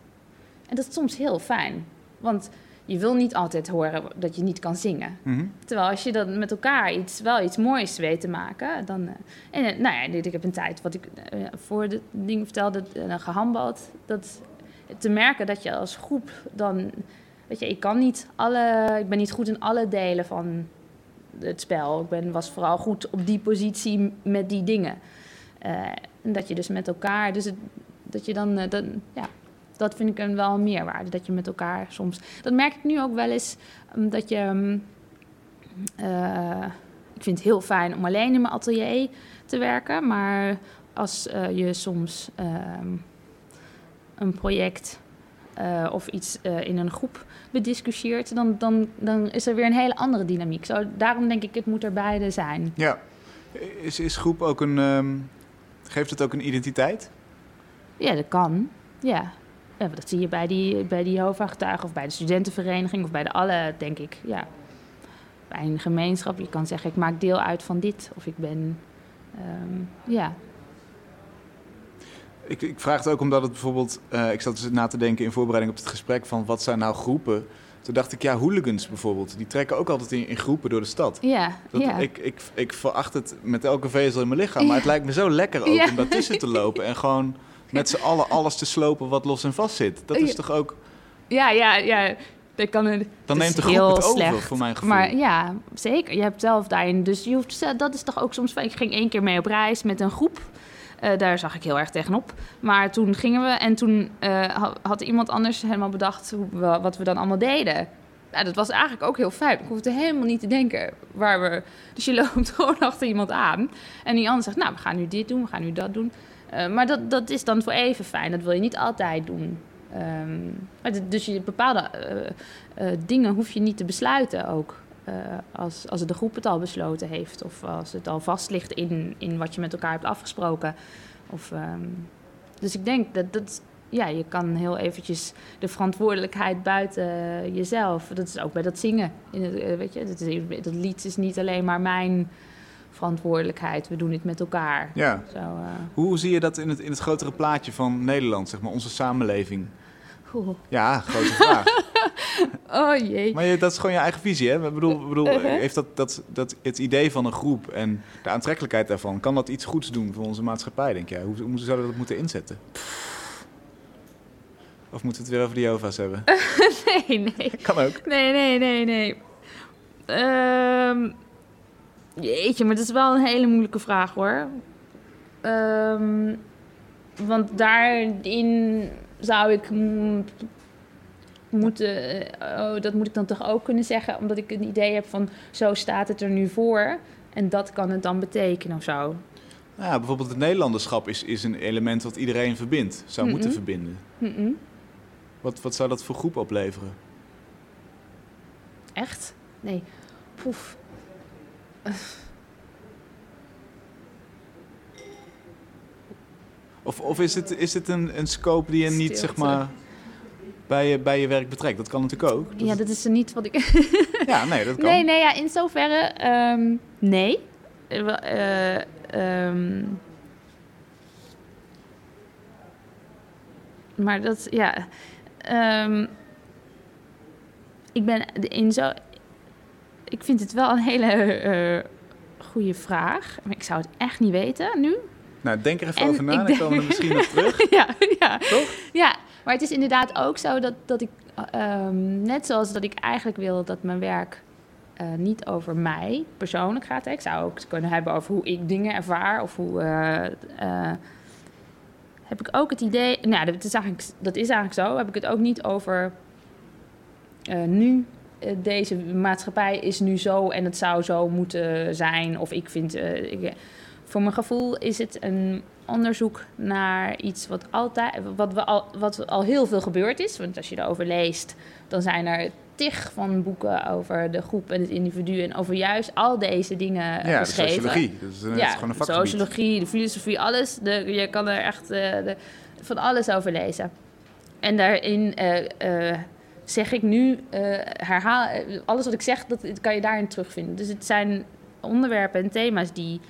En dat is soms heel fijn. Want je wil niet altijd horen dat je niet kan zingen. Mhm. Terwijl als je dan met elkaar iets, wel iets moois weet te maken, dan... eh, en nou ja, ik heb een tijd, wat ik voor de ding vertelde, uh, gehandbald. Dat te merken dat je als groep dan... Weet je, ik kan niet alle... Ik ben niet goed in alle delen van het spel. Ik ben, was vooral goed op die positie met die dingen. Eh, en dat je dus met elkaar... Dus dat je dan... eh, dan ja, dat vind ik een wel meerwaarde. Dat je met elkaar soms... Dat merk ik nu ook wel eens. um, dat je... um, uh, ik vind het heel fijn om alleen in mijn atelier te werken. Maar als uh, je soms uh, een project uh, of iets uh, in een groep bediscussieert, dan, dan, dan is er weer een hele andere dynamiek. Zo, daarom denk ik, het moet er beide zijn. Ja. Is, is groep ook een. Um, geeft het ook een identiteit? Ja, dat kan. Ja. ja dat zie je bij die, bij die hoofdgetuigen of bij de studentenvereniging of bij de alle, denk ik. Ja. Bij een gemeenschap, je kan zeggen, ik maak deel uit van dit. Of ik ben, um, ja. Ik, ik vraag het ook omdat het bijvoorbeeld... eh, ik zat dus na te denken in voorbereiding op het gesprek van wat zijn nou groepen. Toen dacht ik, ja, hooligans bijvoorbeeld. Die trekken ook altijd in, in groepen door de stad. Ja, Dat, ja. ik, ik, ik veracht het met elke vezel in mijn lichaam. Maar het lijkt me zo lekker ook Ja. om daartussen te lopen. En gewoon met z'n allen alles te slopen wat los en vast zit. Dat is toch ook... ja, ja, ja. Dat kan een, Dan neemt de groep heel het over, slecht. voor mijn gevoel. Maar ja, zeker. Je hebt zelf daarin. Dus je hoeft, dat is toch ook soms. Ik ging één keer mee op reis met een groep. Eh, daar zag ik heel erg tegenop. Maar toen gingen we en toen eh, ha- had iemand anders helemaal bedacht hoe wat we dan allemaal deden. Dat was eigenlijk ook heel fijn. Ik hoefde helemaal niet te denken waar we. Dus je loopt gewoon achter iemand aan. En die ander zegt: Nou, we gaan nu dit doen, we gaan nu dat doen. Eh, maar dat, dat is dan voor even fijn. Dat wil je niet altijd doen. Ehm, dus je bepaalde dingen hoef je niet te besluiten ook. Eh, als, als de groep het al besloten heeft. Of als het al vast ligt in, in wat je met elkaar hebt afgesproken. Of, ehm, dus ik denk dat, dat ja, je kan heel eventjes de verantwoordelijkheid buiten jezelf. Dat is ook bij dat zingen. In het, eh, weet je, dat, is, dat lied is niet alleen maar mijn verantwoordelijkheid. We doen het met elkaar. Ja. Zo, eh, Hoe zie je dat in het, in het grotere plaatje van Nederland, zeg maar, onze samenleving? oeh. Ja, grote vraag. Oh jee. Maar je, dat is gewoon je eigen visie, hè? Ik bedoel, ik bedoel Uh-huh. heeft dat, dat, dat, het idee van een groep en de aantrekkelijkheid daarvan, kan dat iets goeds doen voor onze maatschappij, denk jij? Hoe, hoe zouden we dat moeten inzetten? Of moeten we het weer over de Jehovah's hebben? Nee, nee. Kan ook. Nee, nee, nee, nee. Ehm, jeetje, maar dat is wel een hele moeilijke vraag hoor. Ehm, want daarin zou ik moeten. eh, Oh, dat moet ik dan toch ook kunnen zeggen, omdat ik een idee heb van zo staat het er nu voor. En dat kan het dan betekenen of zo. Nou ja, bijvoorbeeld het Nederlanderschap is, is een element wat iedereen verbindt, zou moeten Mhm. verbinden. Mm-mm. Wat, wat zou dat voor groep opleveren? Echt? Nee. Poef. Of, of is het, is het een, een scope die je niet, zeg maar, bij je, bij je werk betrekt? Dat kan natuurlijk ook. Ja, dat is er niet wat ik. ja, nee, dat kan. Nee, nee, ja, in zoverre ehm, nee. Eh, eh, ehm, maar dat, ja. ehm, ik ben in zo. Ik vind het wel een hele eh goede vraag. Maar ik zou het echt niet weten nu. Nou, denk er even En over na, dan denk- komen we er misschien nog terug. ja, ja. Toch? Ja, maar het is inderdaad ook zo dat, dat ik, ehm, net zoals dat ik eigenlijk wil dat mijn werk eh, niet over mij persoonlijk gaat. Ik zou ook kunnen hebben over hoe ik dingen ervaar of hoe. eh, eh, heb ik ook het idee, nou, dat is eigenlijk, dat is eigenlijk zo. Heb ik het ook niet over eh, nu. eh, deze maatschappij is nu zo en het zou zo moeten zijn. Of ik vind. eh, voor mijn gevoel is het een onderzoek naar iets wat altijd, wat, we al, wat al heel veel gebeurd is. Want als je erover leest, dan zijn er tig van boeken over de groep en het individu en over juist al deze dingen Ja, geschreven. sociologie. Dat is, een- het is gewoon een de sociologie, de filosofie, alles. De, je kan er echt eh, de, van alles over lezen. En daarin eh, eh, zeg ik nu, eh, herhaal, eh, alles wat ik zeg, dat, dat kan je daarin terugvinden. Dus het zijn onderwerpen en thema's die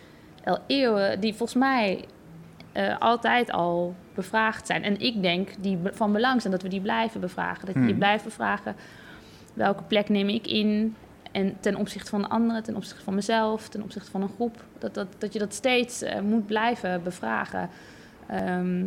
al eeuwen, die volgens mij eh, altijd al bevraagd zijn. En ik denk die van belang zijn dat we die blijven bevragen. Dat je Hmm. blijft bevragen welke plek neem ik in. En ten opzichte van anderen, ten opzichte van mezelf, ten opzichte van een groep. Dat, dat, dat je dat steeds eh, moet blijven bevragen. Ehm,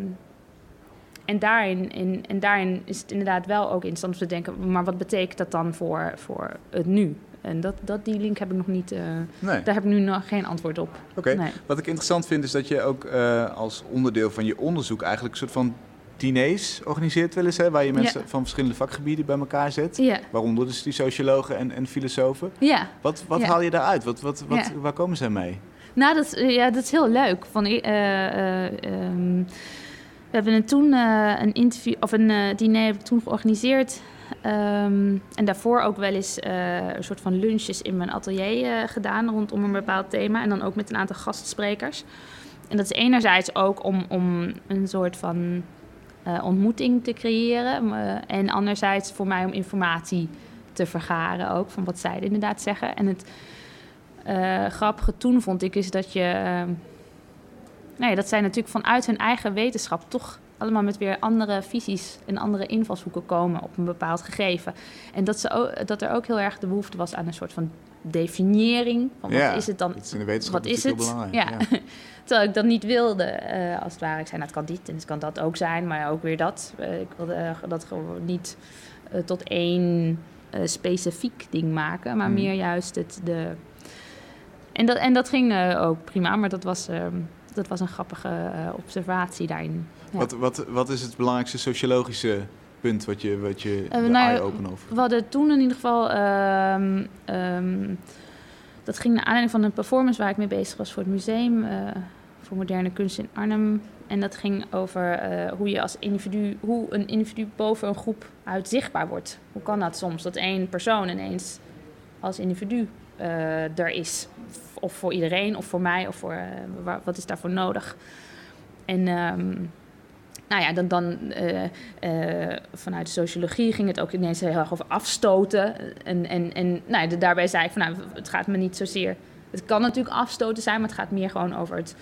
en, daarin, in, en daarin is het inderdaad wel ook interessant om te denken... maar wat betekent dat dan voor, voor het nu? En dat, dat, die link heb ik nog niet... eh, Nee, daar heb ik nu nog geen antwoord op. oké. Nee. Wat ik interessant vind is dat je ook eh, als onderdeel van je onderzoek eigenlijk een soort van diners organiseert wel eens, hè, waar je mensen van verschillende vakgebieden bij elkaar zet. Ja, Waaronder dus die sociologen en, en filosofen. ja. Wat, wat Ja. haal je daaruit? Wat, wat, wat. Waar komen zij mee? Nou, dat, is- ja, dat is heel leuk. Van, eh, eh, ehm, we hebben een toen eh, een interview of een eh, diner heb ik toen georganiseerd. Ehm, en daarvoor ook wel eens eh, een soort van lunches in mijn atelier eh, gedaan rondom een bepaald thema. En dan ook met een aantal gastsprekers. En dat is enerzijds ook om, om een soort van eh, ontmoeting te creëren. en anderzijds voor mij om informatie te vergaren ook van wat zij inderdaad zeggen. En het grappige toen vond ik is dat je... ehm, nou ja, dat zij natuurlijk vanuit hun eigen wetenschap toch allemaal met weer andere visies en andere invalshoeken komen op een bepaald gegeven. En dat, ze ook, dat er ook heel erg de behoefte was aan een soort van definiëring. Van wat Ja, is het dan? Is in de wetenschap Wat is het? belangrijk. Ja. Terwijl ik dat niet wilde, eh, als het ware. Ik zei, nou, het kan dit en het kan dat ook zijn, maar ook weer dat. Eh, ik wilde eh, dat gewoon niet tot één specifiek ding maken, maar Hmm. meer juist het, de... En dat, en dat ging ook prima, maar dat was, ehm, dat was een grappige observatie daarin. Wat, wat, wat is het belangrijkste sociologische punt wat je, wat je Eh, nou eye-open over? We hadden toen in ieder geval. ehm, ehm, dat ging naar aanleiding van een performance waar ik mee bezig was voor het museum eh, voor moderne kunst in Arnhem. En dat ging over eh, hoe je als individu, hoe een individu boven een groep uit zichtbaar wordt. Hoe kan dat soms? Dat één persoon ineens als individu eh, er is. Of voor iedereen, of voor mij, of voor wa- wat is daarvoor nodig? En ehm, nou ja, dan, dan eh, eh, vanuit de sociologie ging het ook ineens heel erg over afstoten. En, en, en nou, ja, daarbij zei ik van nou, het gaat me niet zozeer. Het kan natuurlijk afstoten zijn, maar het gaat meer gewoon over het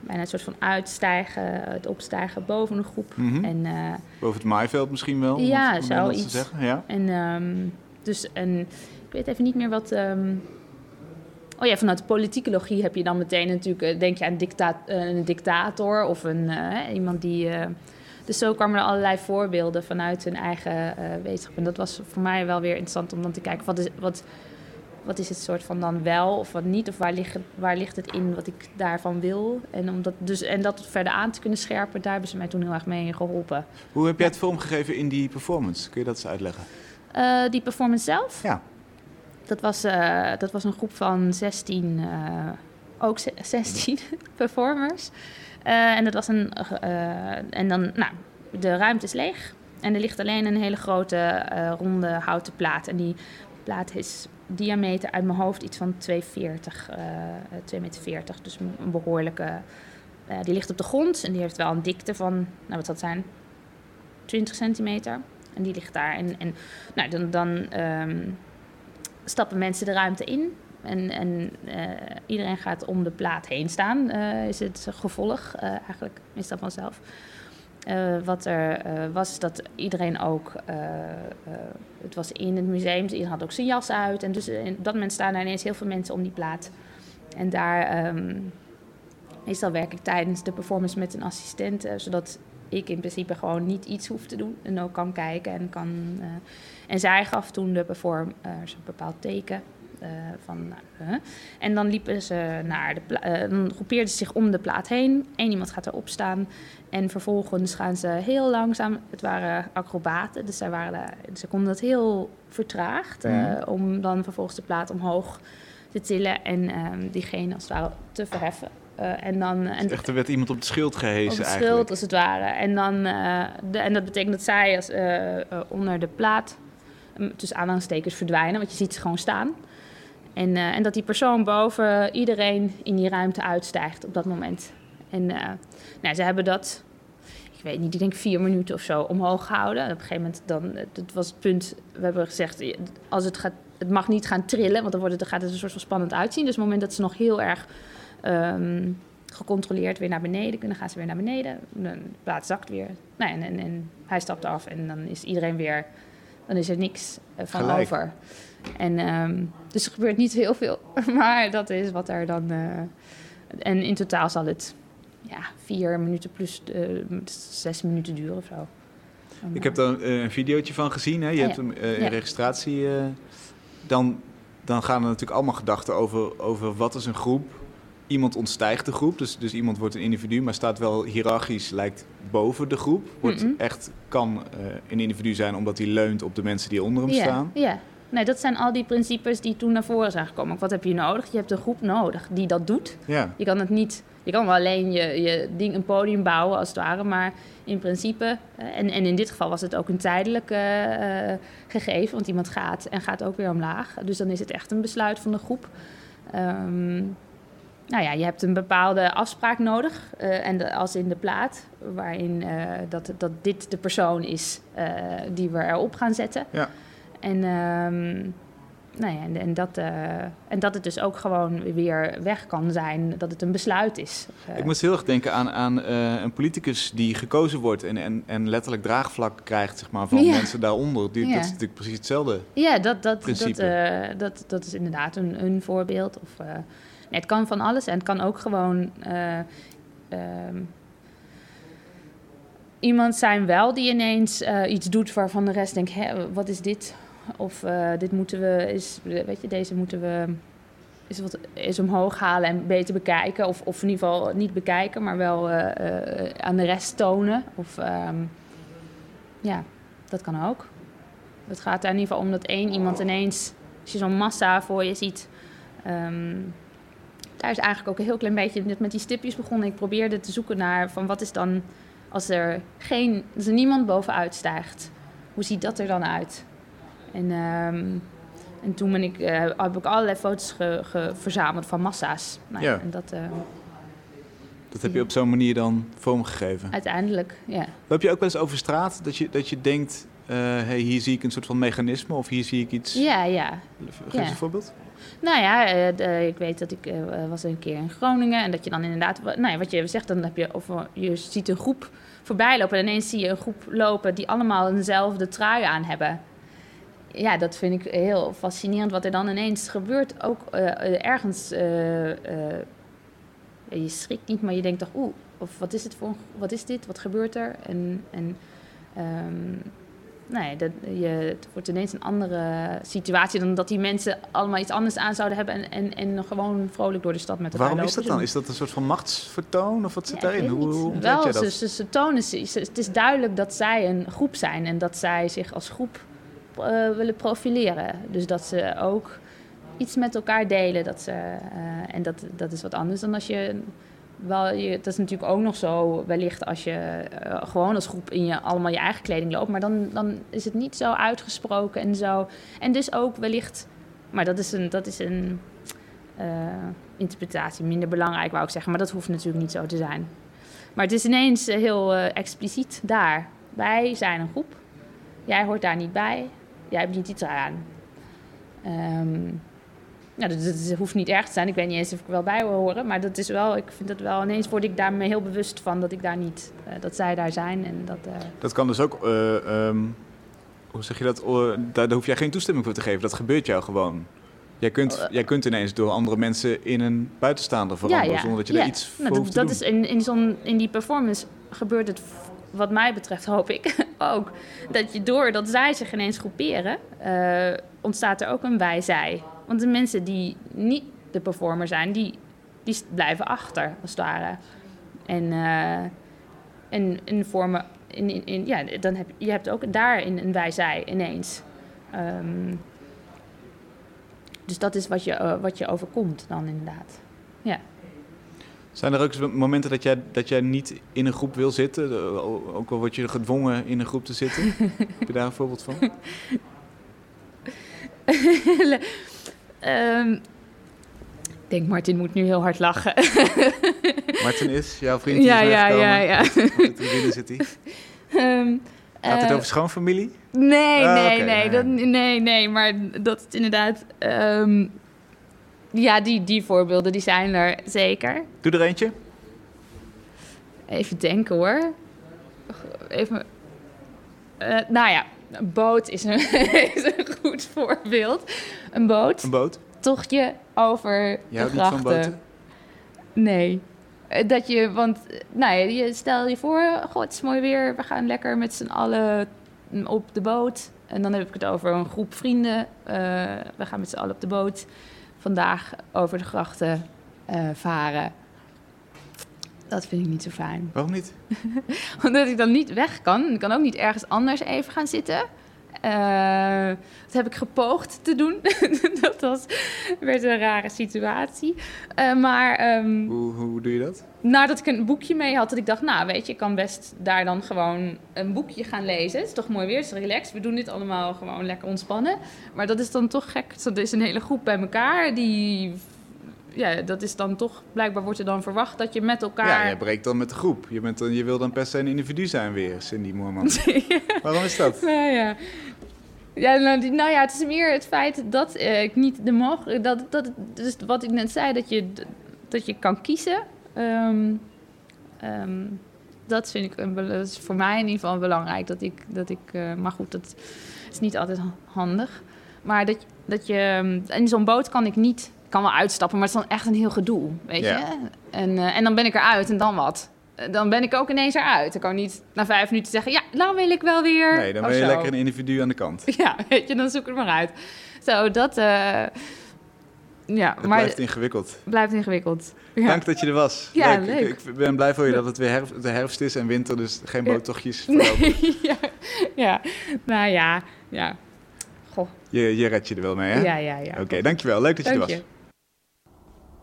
bijna een soort van uitstijgen, het opstijgen boven een groep. Mhm. En, eh, Boven het maaiveld misschien wel? Ja, Nederlands te zoiets. zeggen. Ja? en ehm, dus en ik weet even niet meer wat. ehm, Oh ja, vanuit de politicologie heb je dan meteen natuurlijk, eh, denk je aan dicta eh, een dictator of een, eh, iemand die. dus zo kwamen er allerlei voorbeelden vanuit hun eigen eh, wetenschap. En dat was voor mij wel weer interessant om dan te kijken, wat is, wat, wat is het soort van dan wel of wat niet? Of waar ligt, het, waar ligt het in wat ik daarvan wil? En, om dat, dus, en dat verder aan te kunnen scherpen, daar hebben ze mij toen heel erg mee geholpen. Hoe heb jij het vormgegeven in die performance? Kun je dat eens uitleggen? Die performance zelf? Ja. Dat was, eh, dat was een groep van 16, eh, ook ze- 16 performers. Eh, en dat was een. en dan, nou, de ruimte is leeg. En er ligt alleen een hele grote ronde houten plaat. En die plaat is diameter uit mijn hoofd iets van 2,40. eh 2,40 meter. Dus een behoorlijke. eh, die ligt op de grond en die heeft wel een dikte van, nou wat zal zijn? 20 centimeter. En die ligt daar. En, en nou, dan, dan ehm, stappen mensen de ruimte in. En, en eh, iedereen gaat om de plaat heen staan, eh, is het gevolg. eh, eigenlijk is dat vanzelf. Wat er was, dat iedereen ook... het was in het museum, dus iedereen had ook zijn jas uit. En dus op dat moment staan er ineens heel veel mensen om die plaat. En daar... ehm, meestal werk ik tijdens de performance met een assistent... zodat ik in principe gewoon niet iets hoef te doen. En ook kan kijken en kan... eh, en zij gaf toen de performers een bepaald teken. eh, van, huh. En dan liepen ze naar de eh, dan groepeerden ze zich om de plaat heen. Eén iemand gaat erop staan. En vervolgens gaan ze heel langzaam. Het waren acrobaten, dus zij waren, ze konden dat heel vertraagd. eh, Mhm. om dan vervolgens de plaat omhoog te tillen en ehm, diegene als het ware te verheffen. Eh, en dan, en Echt, er werd iemand op het schild gehezen op het eigenlijk. schild, als het ware. En, dan, eh, de, en dat betekent dat zij als, eh, onder de plaat um, tussen aanhalingstekens verdwijnen, want je ziet ze gewoon staan. En, en dat die persoon boven iedereen in die ruimte uitstijgt op dat moment. En nou, ze hebben dat, ik weet niet, ik denk vier minuten of zo omhoog gehouden. En op een gegeven moment, dan, dat was het punt, we hebben gezegd, als het gaat, het mag niet gaan trillen, want dan, wordt het, dan gaat het een soort van spannend uitzien. Dus op het moment dat ze nog heel erg ehm, gecontroleerd weer naar beneden kunnen, gaan ze weer naar beneden. De plaat zakt weer. Nou, en, en, en hij stapt af en dan is iedereen weer, dan is er niks eh, van Gelijk. over. En ehm, dus er gebeurt niet heel veel, maar dat is wat er dan. eh, en in totaal zal het ja, vier minuten plus eh, zes minuten duren of zo. Ik heb daar een videootje van gezien. Hè? Je Ja, hebt hem in Ja. registratie. dan, dan gaan er natuurlijk allemaal gedachten over, over wat is een groep. Iemand ontstijgt de groep, dus, dus iemand wordt een individu, maar staat wel hiërarchisch, lijkt boven de groep. Wordt echt, kan eh, een individu zijn omdat hij leunt op de mensen die onder hem staan. Ja, nee, dat zijn al die principes die toen naar voren zijn gekomen. Wat heb je nodig? Je hebt een groep nodig die dat doet. Je kan het niet, je kan wel alleen je, je ding, een podium bouwen als het ware, maar in principe, eh, en, en in dit geval was het ook een tijdelijk eh, eh, gegeven, want iemand gaat en gaat ook weer omlaag. Dus dan is het echt een besluit van de groep. Ehm, nou ja, je hebt een bepaalde afspraak nodig, eh, en de, als in de plaat, waarin eh, dat, dat dit de persoon is eh, die we erop gaan zetten. Ja. En, ehm, nou ja, en, en, dat, en dat het dus ook gewoon weer weg kan zijn, dat het een besluit is. Ik moest heel erg denken aan, aan een politicus die gekozen wordt en, en, en letterlijk draagvlak krijgt zeg maar, van Ja. mensen daaronder. Die, Ja. Dat is natuurlijk precies hetzelfde. Ja, dat, dat, dat, principe. dat, dat is inderdaad een, een voorbeeld. Of, het kan van alles en het kan ook gewoon eh, ehm, iemand zijn wel die ineens eh, iets doet waarvan de rest denkt, Hè, wat is dit? Of eh, dit moeten we, is, weet je, deze moeten we is wat is omhoog halen en beter bekijken. Of, of in ieder geval niet bekijken, maar wel aan de rest tonen. Of ehm, ja, dat kan ook. Het gaat er in ieder geval om dat één iemand ineens, als je zo'n massa voor je ziet. ehm, daar is eigenlijk ook een heel klein beetje net met die stipjes begonnen. Ik probeerde te zoeken naar van wat is dan als er geen, als er niemand bovenuit stijgt. Hoe ziet dat er dan uit? En, ehm, en toen ben ik, eh, heb ik allerlei foto's ge- ge- verzameld van massa's. Nou, Ja. En dat eh, Dat heb je op zo'n manier dan vormgegeven. uiteindelijk, ja. Loop je ook wel eens over straat dat je, dat je denkt, hey, hier zie ik een soort van mechanisme of hier zie ik iets? Ja, ja. Geef Ja. een voorbeeld. Nou ja, eh, de- ik weet dat ik eh, was een keer in Groningen en dat je dan inderdaad, nou ja, wat je zegt, dan heb je of eh, je ziet een groep voorbij lopen en ineens zie je een groep lopen die allemaal eenzelfde trui aan hebben. Ja, dat vind ik heel fascinerend wat er dan ineens gebeurt. Ook eh, eh, ergens, eh, eh, je schrikt niet, maar je denkt toch, oeh, of wat is het voor, een- wat is dit, wat gebeurt er? En, en ehm, nee, dat, je, het wordt ineens een andere situatie dan dat die mensen allemaal iets anders aan zouden hebben en, en, en gewoon vrolijk door de stad met elkaar Waarom is dat dan? Is dat een soort van machtsvertoon of wat zit Ja, daarin? Hoe, hoe Wel, jij dat? Het is duidelijk dat zij een groep zijn en dat zij zich als groep eh, willen profileren. Dus dat ze ook iets met elkaar delen. Dat ze, eh, en dat, dat is wat anders dan als je. Wel, dat is natuurlijk ook nog zo, wellicht als je eh, gewoon als groep in je allemaal je eigen kleding loopt. Maar dan, dan is het niet zo uitgesproken en zo. En dus ook wellicht, maar dat is een, dat is een eh, interpretatie, minder belangrijk wou ik zeggen. Maar dat hoeft natuurlijk niet zo te zijn. Maar het is ineens eh, heel expliciet daar. Wij zijn een groep. Jij hoort daar niet bij. Jij hebt niet iets aan. Ehm, nou, dat, dat hoeft niet erg te zijn. Ik weet niet eens of ik er wel bij wil horen. Maar dat is wel, ik vind dat wel, ineens word ik daar me heel bewust van dat ik daar niet, eh, dat zij daar zijn. En dat, eh, Dat kan dus ook, eh, ehm, hoe zeg je dat? Oh, daar, hoef jij geen toestemming voor te geven. Dat gebeurt jou gewoon. Jij kunt, jij kunt ineens door andere mensen in een buitenstaander veranderen zonder dat je ja. daar iets voor Nou, hoeft dat, te dat doen. is in, in, zo'n, in die performance gebeurt het, wat mij betreft, hoop ik ook. Dat je doordat zij zich ineens groeperen, ontstaat er ook een wij-zij. Want de mensen die niet de performer zijn, die, die blijven achter, als het ware. En, eh, en, en vormen, in, in, in- ja, dan heb je hebt ook daarin een wij-zij ineens. Ehm, dus dat is wat je, eh, wat je overkomt dan inderdaad. Ja. Zijn er ook momenten dat jij, dat jij niet in een groep wil zitten? Ook al word je gedwongen in een groep te zitten. Heb je daar een voorbeeld van? Ehm, ik denk, Martin moet nu heel hard lachen. Martin is jouw vriend die ja, is ja, ja, ja. Op de tribune zit hij. Ehm, Gaat het eh, over schoonfamilie? Nee, Ah, nee, nee, dat, nee, nee, maar dat is inderdaad... ehm, ja, die, die voorbeelden, die zijn er zeker. Doe er eentje. Even denken hoor. Even... eh, nou ja, een boot is een, is een goed voorbeeld. Een boot, Een boot. tochtje over Je de houdt niet van grachten. boten? Nee. Eh, Dat je, want, eh, nou ja, je stel je voor, goh, het is mooi weer, we gaan lekker met z'n allen op de boot. En dan heb ik het over een groep vrienden. Eh, we gaan met z'n allen op de boot vandaag over de grachten varen. Dat vind ik niet zo fijn. Waarom niet? Omdat ik dan niet weg kan. Ik kan ook niet ergens anders even gaan zitten. Eh, dat heb ik gepoogd te doen. dat was, werd een rare situatie. Eh, maar ehm, Hoe, hoe doe je dat? nadat ik een boekje mee had, dat ik dacht, nou weet je, ik kan best daar dan gewoon een boekje gaan lezen. Het is toch mooi weer, het is relaxed. We doen dit allemaal gewoon lekker ontspannen. Maar dat is dan toch gek. Er is een hele groep bij elkaar die... Ja, dat is dan toch... Blijkbaar wordt er dan verwacht dat je met elkaar... Ja, jij breekt dan met de groep. Je, bent dan, je wil dan per se een individu zijn weer, Cindy Moorman. Waarom is dat? Nou ja. Ja, nou, nou ja, het is meer het feit dat eh, ik niet de mogelijk... Dat, dat, dus wat ik net zei, dat je, dat je kan kiezen. Ehm, ehm, dat vind ik een, dat is voor mij in ieder geval belangrijk. Dat ik, dat ik, eh, maar goed, dat is niet altijd ha- handig. Maar dat, dat je... In zo'n boot kan ik niet... Ik kan wel uitstappen, maar het is dan echt een heel gedoe, weet je? En, eh, en dan ben ik eruit en dan wat? Eh, Dan ben ik ook ineens eruit. Ik kan niet na vijf minuten zeggen... Ja, nou wil ik wel weer... Nee, dan ben je zo. lekker een individu aan de kant. Ja, weet je, dan zoek ik het maar uit. Zo, dat... eh, ja, Het maar blijft ingewikkeld. blijft ingewikkeld. Ja. Dank dat je er was. Ja, Ik- leuk. Ik, ik ben blij voor je dat het weer herfst, de herfst is en winter, dus geen boottochtjes. Nee, ja, ja, nou ja, ja. Goh, Je, je redt je er wel mee, hè? ja, ja, ja. Oké, dankjewel. Leuk dat je Dank er was. je.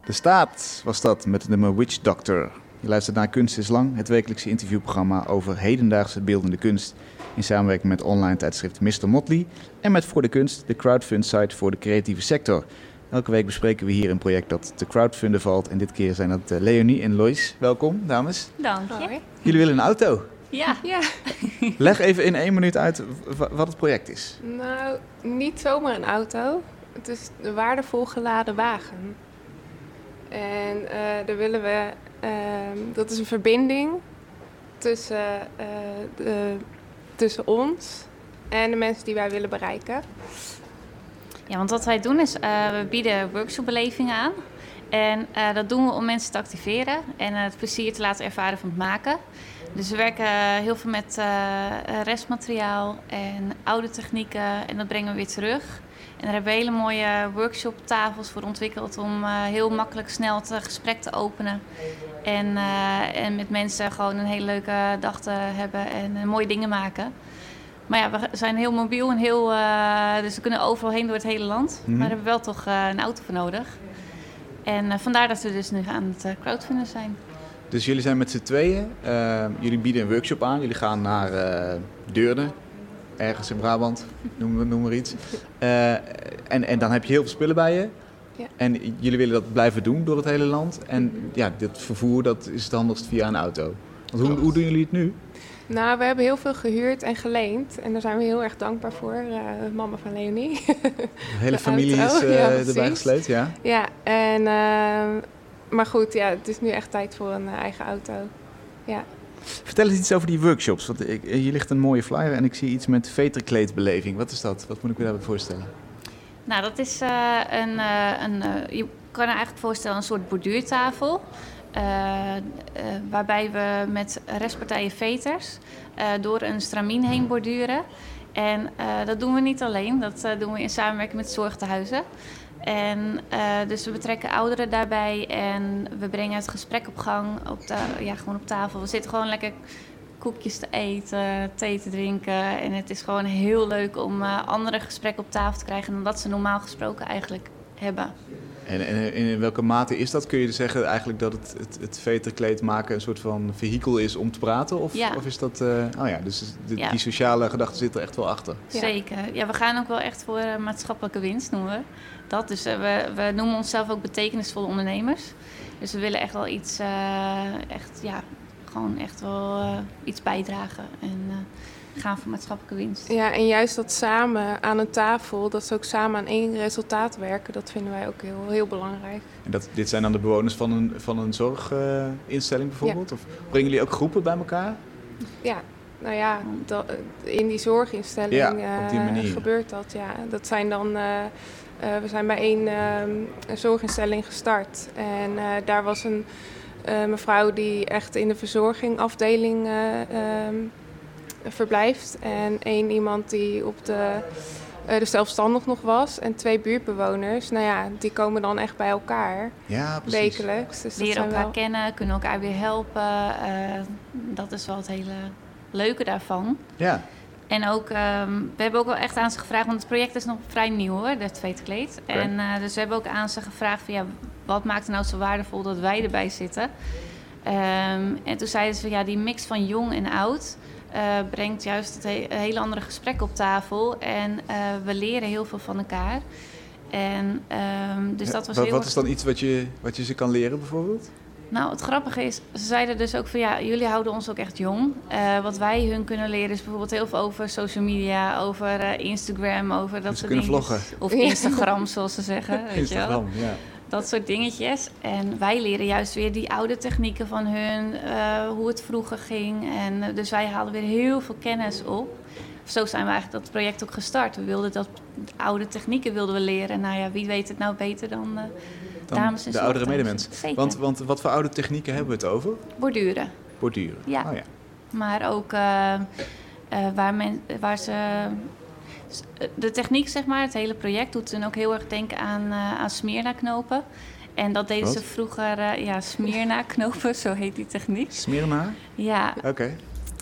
De Staat was dat met het nummer Witch Doctor. Je luistert naar Kunst is Lang, het wekelijkse interviewprogramma over hedendaagse beeldende kunst. In samenwerking met online tijdschrift Mr. Motley en met Voor de Kunst, de crowdfund site voor de creatieve sector. Elke week bespreken we hier een project dat te crowdfunden valt. En dit keer zijn dat eh, Leonie en Lois. Welkom, dames. Dank je. Jullie willen een auto. Ja. Ja, Leg even in één minuut uit wat het project is. nou, niet zomaar een auto. Het is een waardevol geladen wagen. En eh, daar willen we, ehm, dat is een verbinding tussen, eh, de, tussen ons en de mensen die wij willen bereiken. ja, want wat wij doen is, eh, we bieden workshopbelevingen aan. En dat doen we om mensen te activeren en het plezier te laten ervaren van het maken. Dus we werken heel veel met restmateriaal en oude technieken en dat brengen we weer terug. En daar hebben we hele mooie workshoptafels voor ontwikkeld om eh, heel makkelijk snel het gesprek te openen. En, eh, en met mensen gewoon een hele leuke dag te hebben en eh, mooie dingen maken. Maar ja, we zijn heel mobiel en heel. dus we kunnen overal heen door het hele land. Mhm. Maar daar hebben we wel toch een auto voor nodig. En vandaar dat we dus nu aan het crowdfunden zijn. Dus jullie zijn met z'n tweeën. jullie bieden een workshop aan. Jullie gaan naar Deurne, ergens in Brabant, noem, noem maar iets. Eh, en, en dan heb je heel veel spullen bij je. Ja. En jullie willen dat blijven doen door het hele land. En ja, dit vervoer dat is het handigst via een auto. Want hoe, hoe doen jullie het nu? Nou, we hebben heel veel gehuurd en geleend. En daar zijn we heel erg dankbaar voor, eh, mama van Leonie. De hele De familie auto, is eh, ja, erbij gesleept, ja. ja, en, ehm, maar goed, ja, het is nu echt tijd voor een eigen auto. Ja. Vertel eens iets over die workshops. Want ik, hier ligt een mooie flyer en ik zie iets met veterkleedbeleving. Wat is dat? Wat moet ik me daarbij voorstellen? Nou, dat is eh, een. eh, een eh, je kan je eigenlijk voorstellen een soort borduurtafel. waarbij we met restpartijen veters door een stramien heen borduren. En dat doen we niet alleen, dat doen we in samenwerking met zorgtehuizen. En eh, dus we betrekken ouderen daarbij en we brengen het gesprek op gang, op ta- ja, gewoon op tafel. We zitten gewoon lekker koekjes te eten, thee te drinken. En het is gewoon heel leuk om eh, andere gesprekken op tafel te krijgen dan dat ze normaal gesproken eigenlijk hebben. En, en in welke mate is dat? Kun je zeggen eigenlijk dat het, het, het veterkleed maken een soort van vehikel is om te praten? Of, Ja. of is dat... eh, oh ja, dus de- Ja. die sociale gedachte zit er echt wel achter. Ja. Zeker. Ja, we gaan ook wel echt voor maatschappelijke winst noemen we dat. Dus we, we noemen onszelf ook betekenisvolle ondernemers. Dus we willen echt wel iets, eh, echt, ja, gewoon echt wel eh, iets bijdragen. En eh, gaan voor maatschappelijke winst. ja, en juist dat samen aan een tafel, dat ze ook samen aan één resultaat werken, dat vinden wij ook heel, heel belangrijk. En dat, dit zijn dan de bewoners van een, van een zorginstelling bijvoorbeeld? Of brengen jullie ook groepen bij elkaar? Ja, nou ja, dat, in die zorginstelling Ja, eh, gebeurt dat. Ja. Dat zijn dan, we zijn bij één ehm, een zorginstelling gestart. En eh, daar was een eh, mevrouw die echt in de verzorgingafdeling eh, ehm, verblijft. En één iemand die op de, eh, dus zelfstandig nog was. En twee buurtbewoners. Nou ja, die komen dan echt bij elkaar, Ja, precies. wekelijks. Dus Leren elkaar wel... kennen, kunnen elkaar weer helpen. eh, dat is wel het hele leuke daarvan. Ja, En ook, ehm, we hebben ook wel echt aan ze gevraagd, want het project is nog vrij nieuw hoor, het veetkleed. En eh, dus we hebben ook aan ze gevraagd van ja, wat maakt het nou zo waardevol dat wij erbij zitten? Ehm, en toen zeiden ze van ja, die mix van jong en oud eh, brengt juist het he- een hele andere gesprek op tafel. En eh, we leren heel veel van elkaar. En ehm, dus dat was wat, heel wat is dan iets wat je, wat je ze kan leren bijvoorbeeld? Nou, het grappige is, ze zeiden dus ook van ja, jullie houden ons ook echt jong. Eh, wat wij hun kunnen leren is bijvoorbeeld heel veel over social media, over eh, Instagram, over dat Dus ze soort kunnen dingen. vloggen. Of Instagram, zoals ze zeggen. Weet je wel? Instagram, ja. Dat soort dingetjes. En wij leren juist weer die oude technieken van hun, eh, hoe het vroeger ging. En dus wij halen weer heel veel kennis op. Zo zijn we eigenlijk dat project ook gestart. We wilden dat oude technieken wilden we leren. Nou ja, wie weet het nou beter dan, eh Dan dames en de oudere medemens. Zeker. Want, want wat voor oude technieken hebben we het over? Borduren. Borduren. Ja. Oh, ja. Maar ook eh, eh, waar, men, waar ze. De techniek, zeg maar, het hele project doet dan ook heel erg denken aan, eh aan Smyrna-knopen. En dat deden Wat? ze vroeger, eh, ja, Smyrna-knopen, zo heet die techniek. Smyrna? Ja, Oké.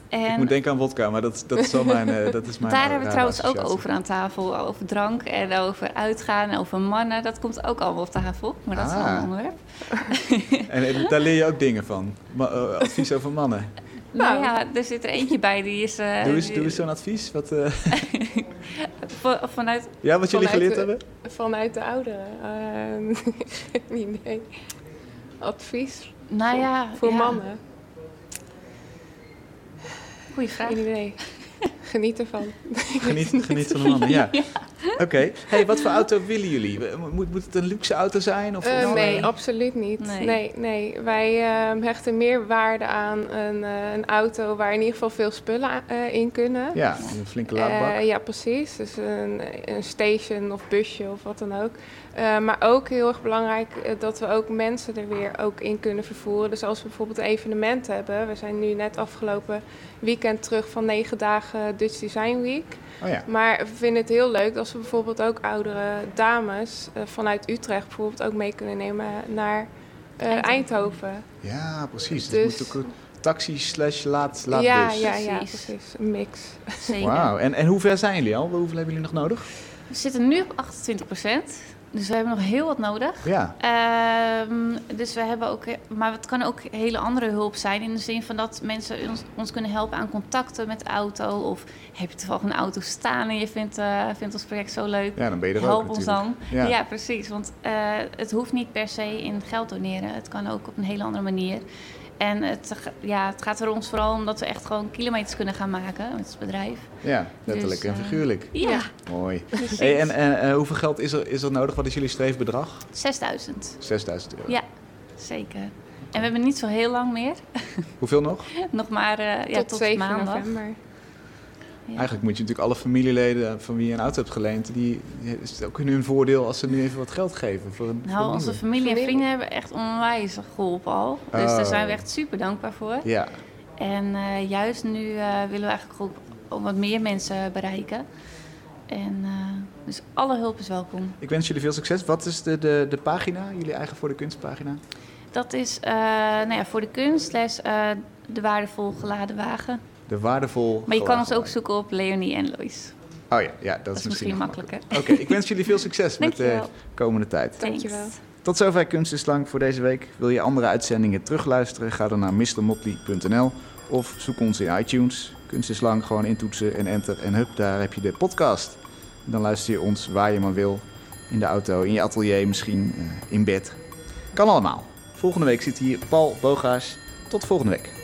En Ik moet denken aan wodka, maar dat, dat is wel mijn, eh, dat is mijn daar hebben we trouwens ook over aan tafel. Over drank en over uitgaan en over mannen. Dat komt ook allemaal op tafel, maar dat is wel Ah. een onderwerp. En eh, daar leer je ook dingen van. Ma- eh, advies over mannen. Nou ja, er zit er eentje bij die is... eh, Doe eens, die- doe eens zo'n advies. Wat, eh, va- vanuit ja, wat jullie geleerd de- hebben? Vanuit de ouderen. Ehm, geen idee. Advies Nou ja, voor ja, mannen. Goeie vraag. Geen idee. Geniet ervan. Geniet, geniet van de mannen, ja. Oké. Hey, wat voor auto willen jullie? Moet, moet het een luxe auto zijn? Of, Eh, nee, absoluut niet. Nee. Nee, nee, Wij ehm, hechten meer waarde aan een, eh, een auto waar in ieder geval veel spullen eh, in kunnen. Ja, een flinke laadbak. Eh, ja, precies. Dus een, een station of busje of wat dan ook. Eh, maar ook heel erg belangrijk eh, dat we ook mensen er weer ook in kunnen vervoeren. Dus als we bijvoorbeeld een evenement hebben. We zijn nu net afgelopen weekend terug van negen dagen Dutch Design Week. oh ja. Maar we vinden het heel leuk als we bijvoorbeeld ook oudere dames eh, vanuit Utrecht bijvoorbeeld ook mee kunnen nemen naar eh, Eindhoven. Eindhoven. Ja, precies. Dus Dus- het moet ook een taxi slash laad, laadbus. Ja, ja, ja, Precies. precies. Een mix. Wauw. En, en hoe ver zijn jullie al? Hoeveel hebben jullie nog nodig? We zitten nu op 28 Dus we hebben nog heel wat nodig. Ja. Ehm, dus we hebben ook, maar het kan ook hele andere hulp zijn. In de zin van dat mensen ons, ons kunnen helpen aan contacten met de auto. Of heb je toevallig een auto staan en je vindt, eh, vindt ons project zo leuk. Ja, dan ben je er Help ook ons natuurlijk. dan. Ja. Ja, precies. Want eh, het hoeft niet per se in geld doneren. Het kan ook op een hele andere manier. En het, ja, het gaat er ons vooral om dat we echt gewoon kilometers kunnen gaan maken met het bedrijf. Ja, letterlijk Dus, en eh, figuurlijk. Ja, Mooi. Hey, en en eh, hoeveel geld is er, is er nodig? Wat is jullie streefbedrag? 6000. 6000 euro. Ja, zeker. En we hebben niet zo heel lang meer. Hoeveel nog? Nog maar eh, ja, tot, tot 7 maandag. november. Eigenlijk moet je natuurlijk alle familieleden van wie je een auto hebt geleend, die die is het ook in hun voordeel als ze nu even wat geld geven voor Nou, onze familie en vrienden hebben echt onwijs geholpen al. Dus Oh. daar zijn we echt super dankbaar voor. Ja, En eh, juist nu eh, willen we eigenlijk ook, wat meer mensen bereiken. En eh, dus alle hulp is welkom. ik wens jullie veel succes. Wat is de, de, de pagina, jullie eigen voor de kunstpagina? Dat is eh, nou ja, voor de kunst, les, eh, de waardevol geladen wagen. De waardevol. Maar je kan ons ook zoeken op Leonie en Lois. Oh ja, ja dat, Dat is misschien makkelijker. Oké, ik wens jullie veel succes met de komende tijd. Dankjewel. Tot zover Kunst is Lang voor deze week. Wil je andere uitzendingen terugluisteren? Ga dan naar mrmotley.nl of zoek ons in iTunes. Kunst is Lang, gewoon intoetsen en enter en hup, daar heb je de podcast. Dan luister je ons waar je maar wil. In de auto, in je atelier misschien, eh, in bed. Kan allemaal. Volgende week zit hier Paul Bogaars. Tot volgende week.